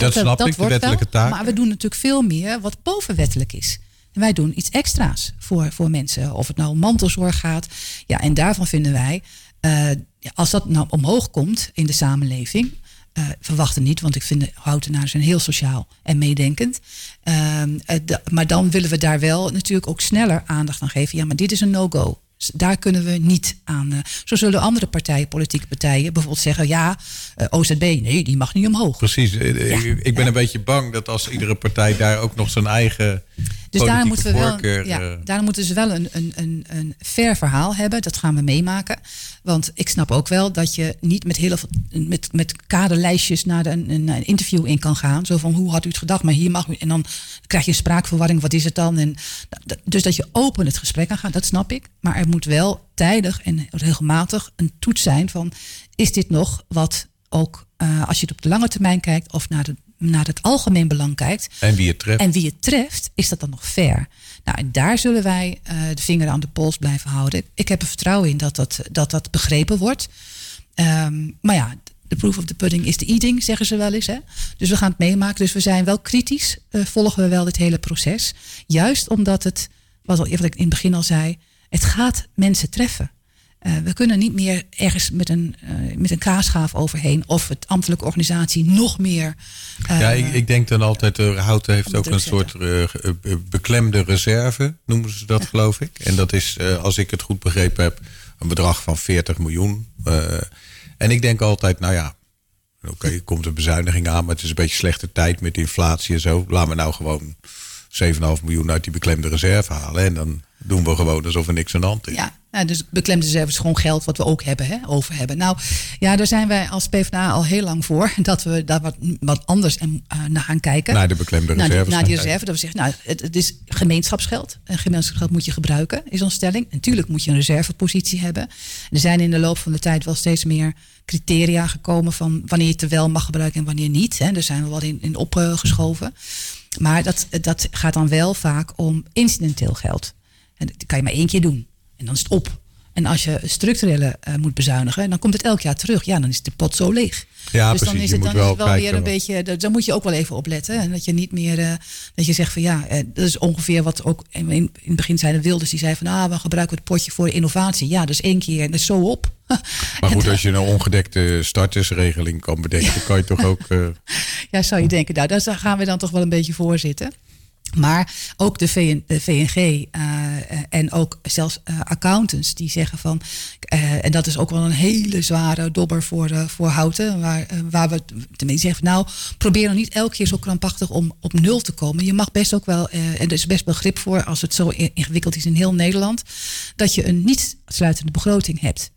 de wordt wettelijke wel. Maar we doen natuurlijk veel meer wat bovenwettelijk is. En wij doen iets extra's voor, voor mensen. Of het nou om mantelzorg gaat. Ja, en daarvan vinden wij, eh, als dat nou omhoog komt in de samenleving. Eh verwachten niet, want ik vind de houtenaren zijn heel sociaal en meedenkend. Ehm, eh, maar dan willen we daar wel natuurlijk ook sneller aandacht aan geven. Ja, maar dit is een no-go. Daar kunnen we niet aan. eh, zo zullen andere partijen, politieke partijen, bijvoorbeeld zeggen: ja, eh, OZB, nee, die mag niet omhoog. Precies. Ik, ik ben een beetje bang dat als iedere partij daar ook nog zijn eigen Dus daar moeten we wel, ja, eh, daar moeten ze wel een, een, een, een fair verhaal hebben. Dat gaan we meemaken. Want ik snap ook wel dat je niet met heel veel met, met kaderlijstjes naar de, een, een interview in kan gaan. Zo van hoe had u het gedacht, maar hier mag u. En dan krijg je spraakverwarring, wat is het dan? En, dus dat je open het gesprek aan gaat, dat snap ik. Maar er moet wel tijdig en regelmatig een toets zijn van is dit nog wat ook eh, als je het op de lange termijn kijkt of naar, de, naar het algemeen belang kijkt, en wie het treft. en wie het treft, is dat dan nog fair? Nou, en daar zullen wij eh, de vinger aan de pols blijven houden. Ik heb er vertrouwen in dat dat, dat, dat begrepen wordt. Ehm, maar ja, de proof of the pudding is the eating, zeggen ze wel eens. Hè? Dus we gaan het meemaken. Dus we zijn wel kritisch, eh, volgen we wel dit hele proces. Juist omdat het, wat, al, wat ik in het begin al zei, het gaat mensen treffen. Eh, we kunnen niet meer ergens met een, eh, met een kaasschaaf overheen of het ambtelijke organisatie nog meer. eh, ja, ik, ik denk dan altijd, uh, Houten heeft ook een soort beklemde reserve, noemen ze dat geloof ik. En dat is, als ik het goed begrepen heb, een bedrag van 40 miljoen. En ik denk altijd, nou ja, oké, er komt een bezuiniging aan, maar het is een beetje slechte tijd met inflatie en zo. Laten we nou gewoon 7,5 miljoen uit die beklemde reserve halen. En dan doen we gewoon alsof er niks aan de hand is. Ja, nou, dus beklemde reserve is gewoon geld wat we ook hebben, hè, over hebben. Nou, ja, daar zijn wij als PvdA al heel lang voor. Dat we daar wat, wat anders en, eh, naar gaan kijken. Naar de beklemde reserves Naar die reserve. Dat we zeggen, nou, het, het is gemeenschapsgeld. En gemeenschapsgeld moet je gebruiken, is ons stelling. Natuurlijk moet je een reservepositie hebben. Er zijn in de loop van de tijd wel steeds meer criteria gekomen van wanneer je het wel mag gebruiken en wanneer niet. Hè. Daar zijn we wel in, in opgeschoven. Maar dat, dat gaat dan wel vaak om incidenteel geld. En dat kan je maar één keer doen. En dan is het op. En als je structurele eh, moet bezuinigen, dan komt het elk jaar terug. Ja, dan is de pot zo leeg. Ja, dus dan precies. is Je het dan wel is het wel kijken weer een beetje. Dan moet je ook wel even opletten. En dat je niet meer. eh, dat je zegt van ja, eh, dat is ongeveer wat ook in, in het begin zeiden Wilders. Die zei van ah, we gebruiken het potje voor innovatie. Ja, dus één keer en dat is zo op. Maar goed, als je een ongedekte startersregeling kan bedenken, kan je toch ook. Ja, zou je denken, nou, daar gaan we dan toch wel een beetje voor zitten. Maar ook de, VN, de VNG eh, eh, en ook zelfs eh, accountants die zeggen van... en dat is ook wel een hele zware dobber voor, voor Houten. Waar, waar we tenminste zeggen nou, probeer dan niet elke keer zo krampachtig om op nul te komen. Je mag best ook wel, en er is best begrip voor als het zo ingewikkeld is in heel Nederland... dat je een niet sluitende begroting hebt.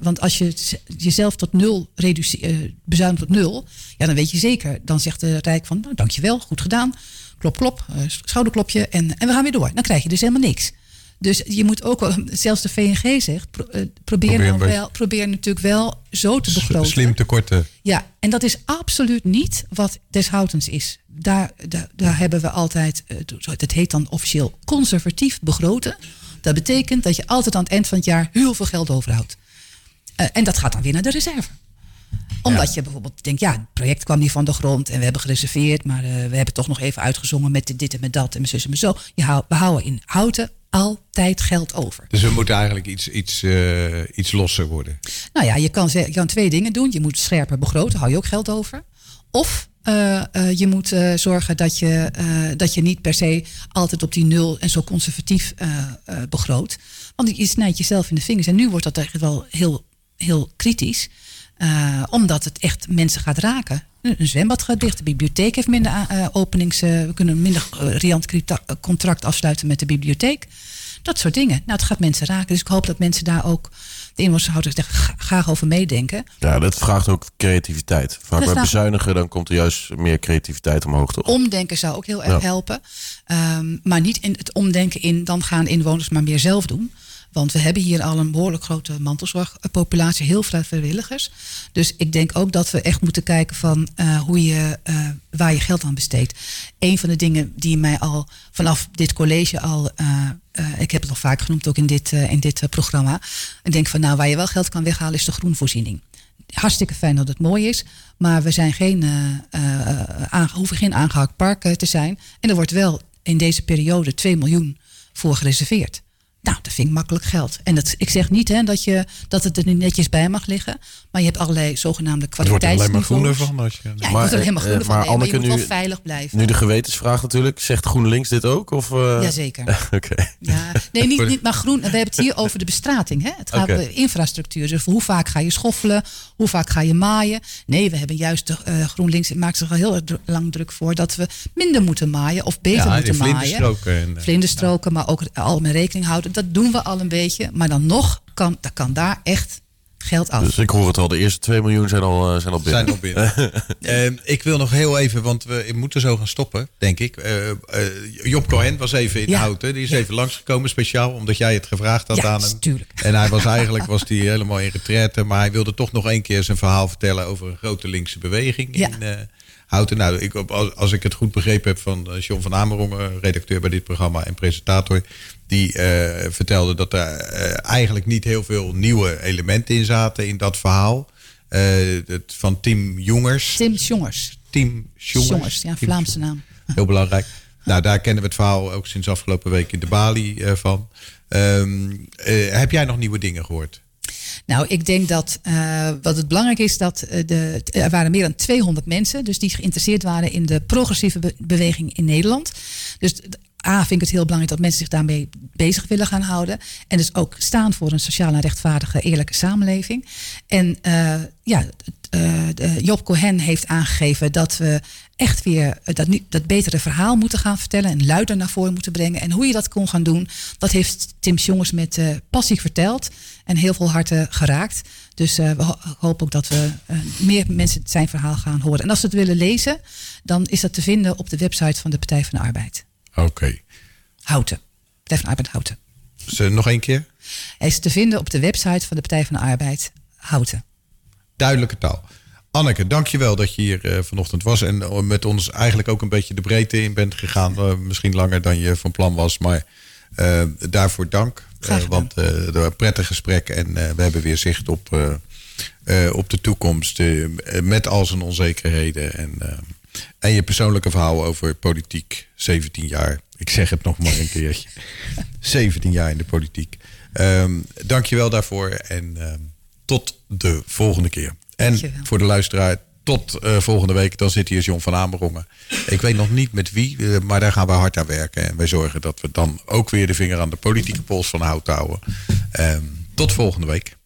Want als je jezelf tot nul reduceert, bezuinigt tot nul, ja, dan weet je zeker. Dan zegt de Rijk van, nou, dankjewel, goed gedaan. Klop, klop, eh, schouderklopje en, en we gaan weer door. Dan krijg je dus helemaal niks. Dus je moet ook zelfs de VNG zegt, pro- eh, probeer, nou wel, probeer natuurlijk wel zo te begroten. Slim tekorten. Ja, en dat is absoluut niet wat deshoutens is. Daar, daar, daar hebben we altijd, eh, zo- het heet dan officieel conservatief begroten. Dat betekent dat je altijd aan het eind van het jaar heel veel geld overhoudt. En dat gaat dan weer naar de reserve. Omdat je bijvoorbeeld denkt, ja, het project kwam niet van de grond en we hebben gereserveerd, maar eh, we hebben toch nog even uitgezongen met dit, en met dat en met zus en met zo. Je hou, we houden in houten altijd geld over. Dus we moeten eigenlijk iets, iets, eh, iets losser worden. Nou ja, je kan, je kan twee dingen doen. Je moet scherper begroten, hou je ook geld over. Of eh, je moet zorgen dat je, dat je niet per se altijd op die nul en zo conservatief begroot. Want je snijdt jezelf in de vingers. En nu wordt dat echt wel heel, heel kritisch. Eh, omdat het echt mensen gaat raken. Een zwembad gaat dicht, de bibliotheek heeft minder eh, openings. eh, we kunnen minder riant contract afsluiten met de bibliotheek. Dat soort dingen. Nou, het gaat mensen raken. Dus ik hoop dat mensen daar ook, de inwoners er gra- graag over meedenken. Ja, dat vraagt ook creativiteit. Vaak bij vraagt- bezuinigen, dan komt er juist meer creativiteit omhoog, toch? Omdenken zou ook heel erg Ja. helpen. Ehm, maar niet in het omdenken in, dan gaan inwoners maar meer zelf doen. Want we hebben hier al een behoorlijk grote mantelzorgpopulatie, heel veel vrijwilligers. Dus ik denk ook dat we echt moeten kijken van eh, hoe je, eh, waar je geld aan besteedt. Een van de dingen die mij al vanaf dit college al, eh, ik heb het al vaak genoemd ook in dit, in dit programma. Ik denk van nou, waar je wel geld kan weghalen is de groenvoorziening hartstikke fijn dat het mooi is. Maar we zijn geen, hoeven geen aangehakt park te zijn. En er wordt wel in deze periode 2 miljoen voor gereserveerd. Nou, dat vind ik makkelijk geld. En dat, ik zeg niet hè, dat, je, dat het er niet netjes bij mag liggen. Maar je hebt allerlei zogenaamde Het wordt er alleen maar kwaliteitsniveaus. groener van. Als je, Ja, je Maar, wordt er helemaal eh, groener van. maar Nee, maar je moet wel nu- veilig blijven. Nu de gewetensvraag natuurlijk. Zegt GroenLinks dit ook? Of, eh? Jazeker. Oké. Ja, nee, niet, niet maar groen. We hebben het hier over de bestrating. Hè? Het gaat Oké. over infrastructuur. Dus hoe vaak ga je schoffelen? Hoe vaak ga je maaien? Nee, we hebben juist de, eh, GroenLinks maakt zich al heel lang druk voor dat we minder moeten maaien of beter ja, moeten maaien. vlinderstroken. En, eh, Vlinderstroken, maar ook al met rekening houden. Dat doen we al een beetje. Maar dan nog kan, dan kan daar echt geld af. Dus ik hoor het al. De eerste 2 miljoen zijn al, eh, zijn al binnen. zijn nog binnen. Ehm, ik wil nog heel even, want we moeten zo gaan stoppen, denk ik. Eh, eh, Job Cohen was even in Ja. Houten. Die is Ja. even langsgekomen, speciaal, omdat jij het gevraagd had Ja, aan hem. tuurlijk. En hij was eigenlijk was die helemaal in retraite, maar hij wilde toch nog één keer zijn verhaal vertellen over een grote linkse beweging Ja. in eh, Houten. Nou, ik, als, als ik het goed begrepen heb van eh, John van Amerongen, redacteur bij dit programma en presentator, die eh, vertelde dat er eh, eigenlijk niet heel veel nieuwe elementen in zaten in dat verhaal. Eh, het, van Tim Jongers. Tim Jongers. Team Jongers. Jongers, ja, Vlaamse naam. Heel belangrijk. Nou, daar kennen we het verhaal ook sinds afgelopen week in de Bali van. Ehm, eh, heb jij nog nieuwe dingen gehoord? Nou, ik denk dat wat het belangrijk is dat de, er waren meer dan 200 mensen, dus die geïnteresseerd waren in de progressieve be- beweging in Nederland. Dus A, vind ik het heel belangrijk dat mensen zich daarmee bezig willen gaan houden. En dus ook staan voor een sociaal en rechtvaardige, eerlijke samenleving. En eh, ja, eh, Job Cohen heeft aangegeven dat we echt weer eh, dat, dat betere verhaal moeten gaan vertellen en luider naar voren moeten brengen. En hoe je dat kon gaan doen, dat heeft Tim Jongens met passie verteld en heel veel harten geraakt. Dus we ho- hopen ook dat we meer mensen zijn verhaal gaan horen. En als ze het willen lezen, dan is dat te vinden op de website van de Partij van de Arbeid. Oké. Houten. Partij van de Arbeid Houten. Dus, nog één keer? Hij is te vinden op de website van de Partij van de Arbeid Houten. Duidelijke taal. Anneke, dankjewel dat je hier eh, vanochtend was. En eh, met ons eigenlijk ook een beetje de breedte in bent gegaan. Eh, misschien langer dan je van plan was. Maar daarvoor dank. Want er was een prettig gesprek. En we hebben weer zicht op, op de toekomst. met al zijn onzekerheden. En, en je persoonlijke verhaal over politiek. 17 jaar. Ik zeg het nog maar een keertje. 17 jaar in de politiek. Ehm dankjewel daarvoor. En ehm, tot de volgende keer. En Dankjewel. voor de luisteraar, tot eh, volgende week. Dan zit hier John van Amerongen. Ik weet nog niet met wie, eh, maar daar gaan we hard aan werken. En wij zorgen dat we dan ook weer de vinger aan de politieke pols van hout houden. Ehm, tot volgende week.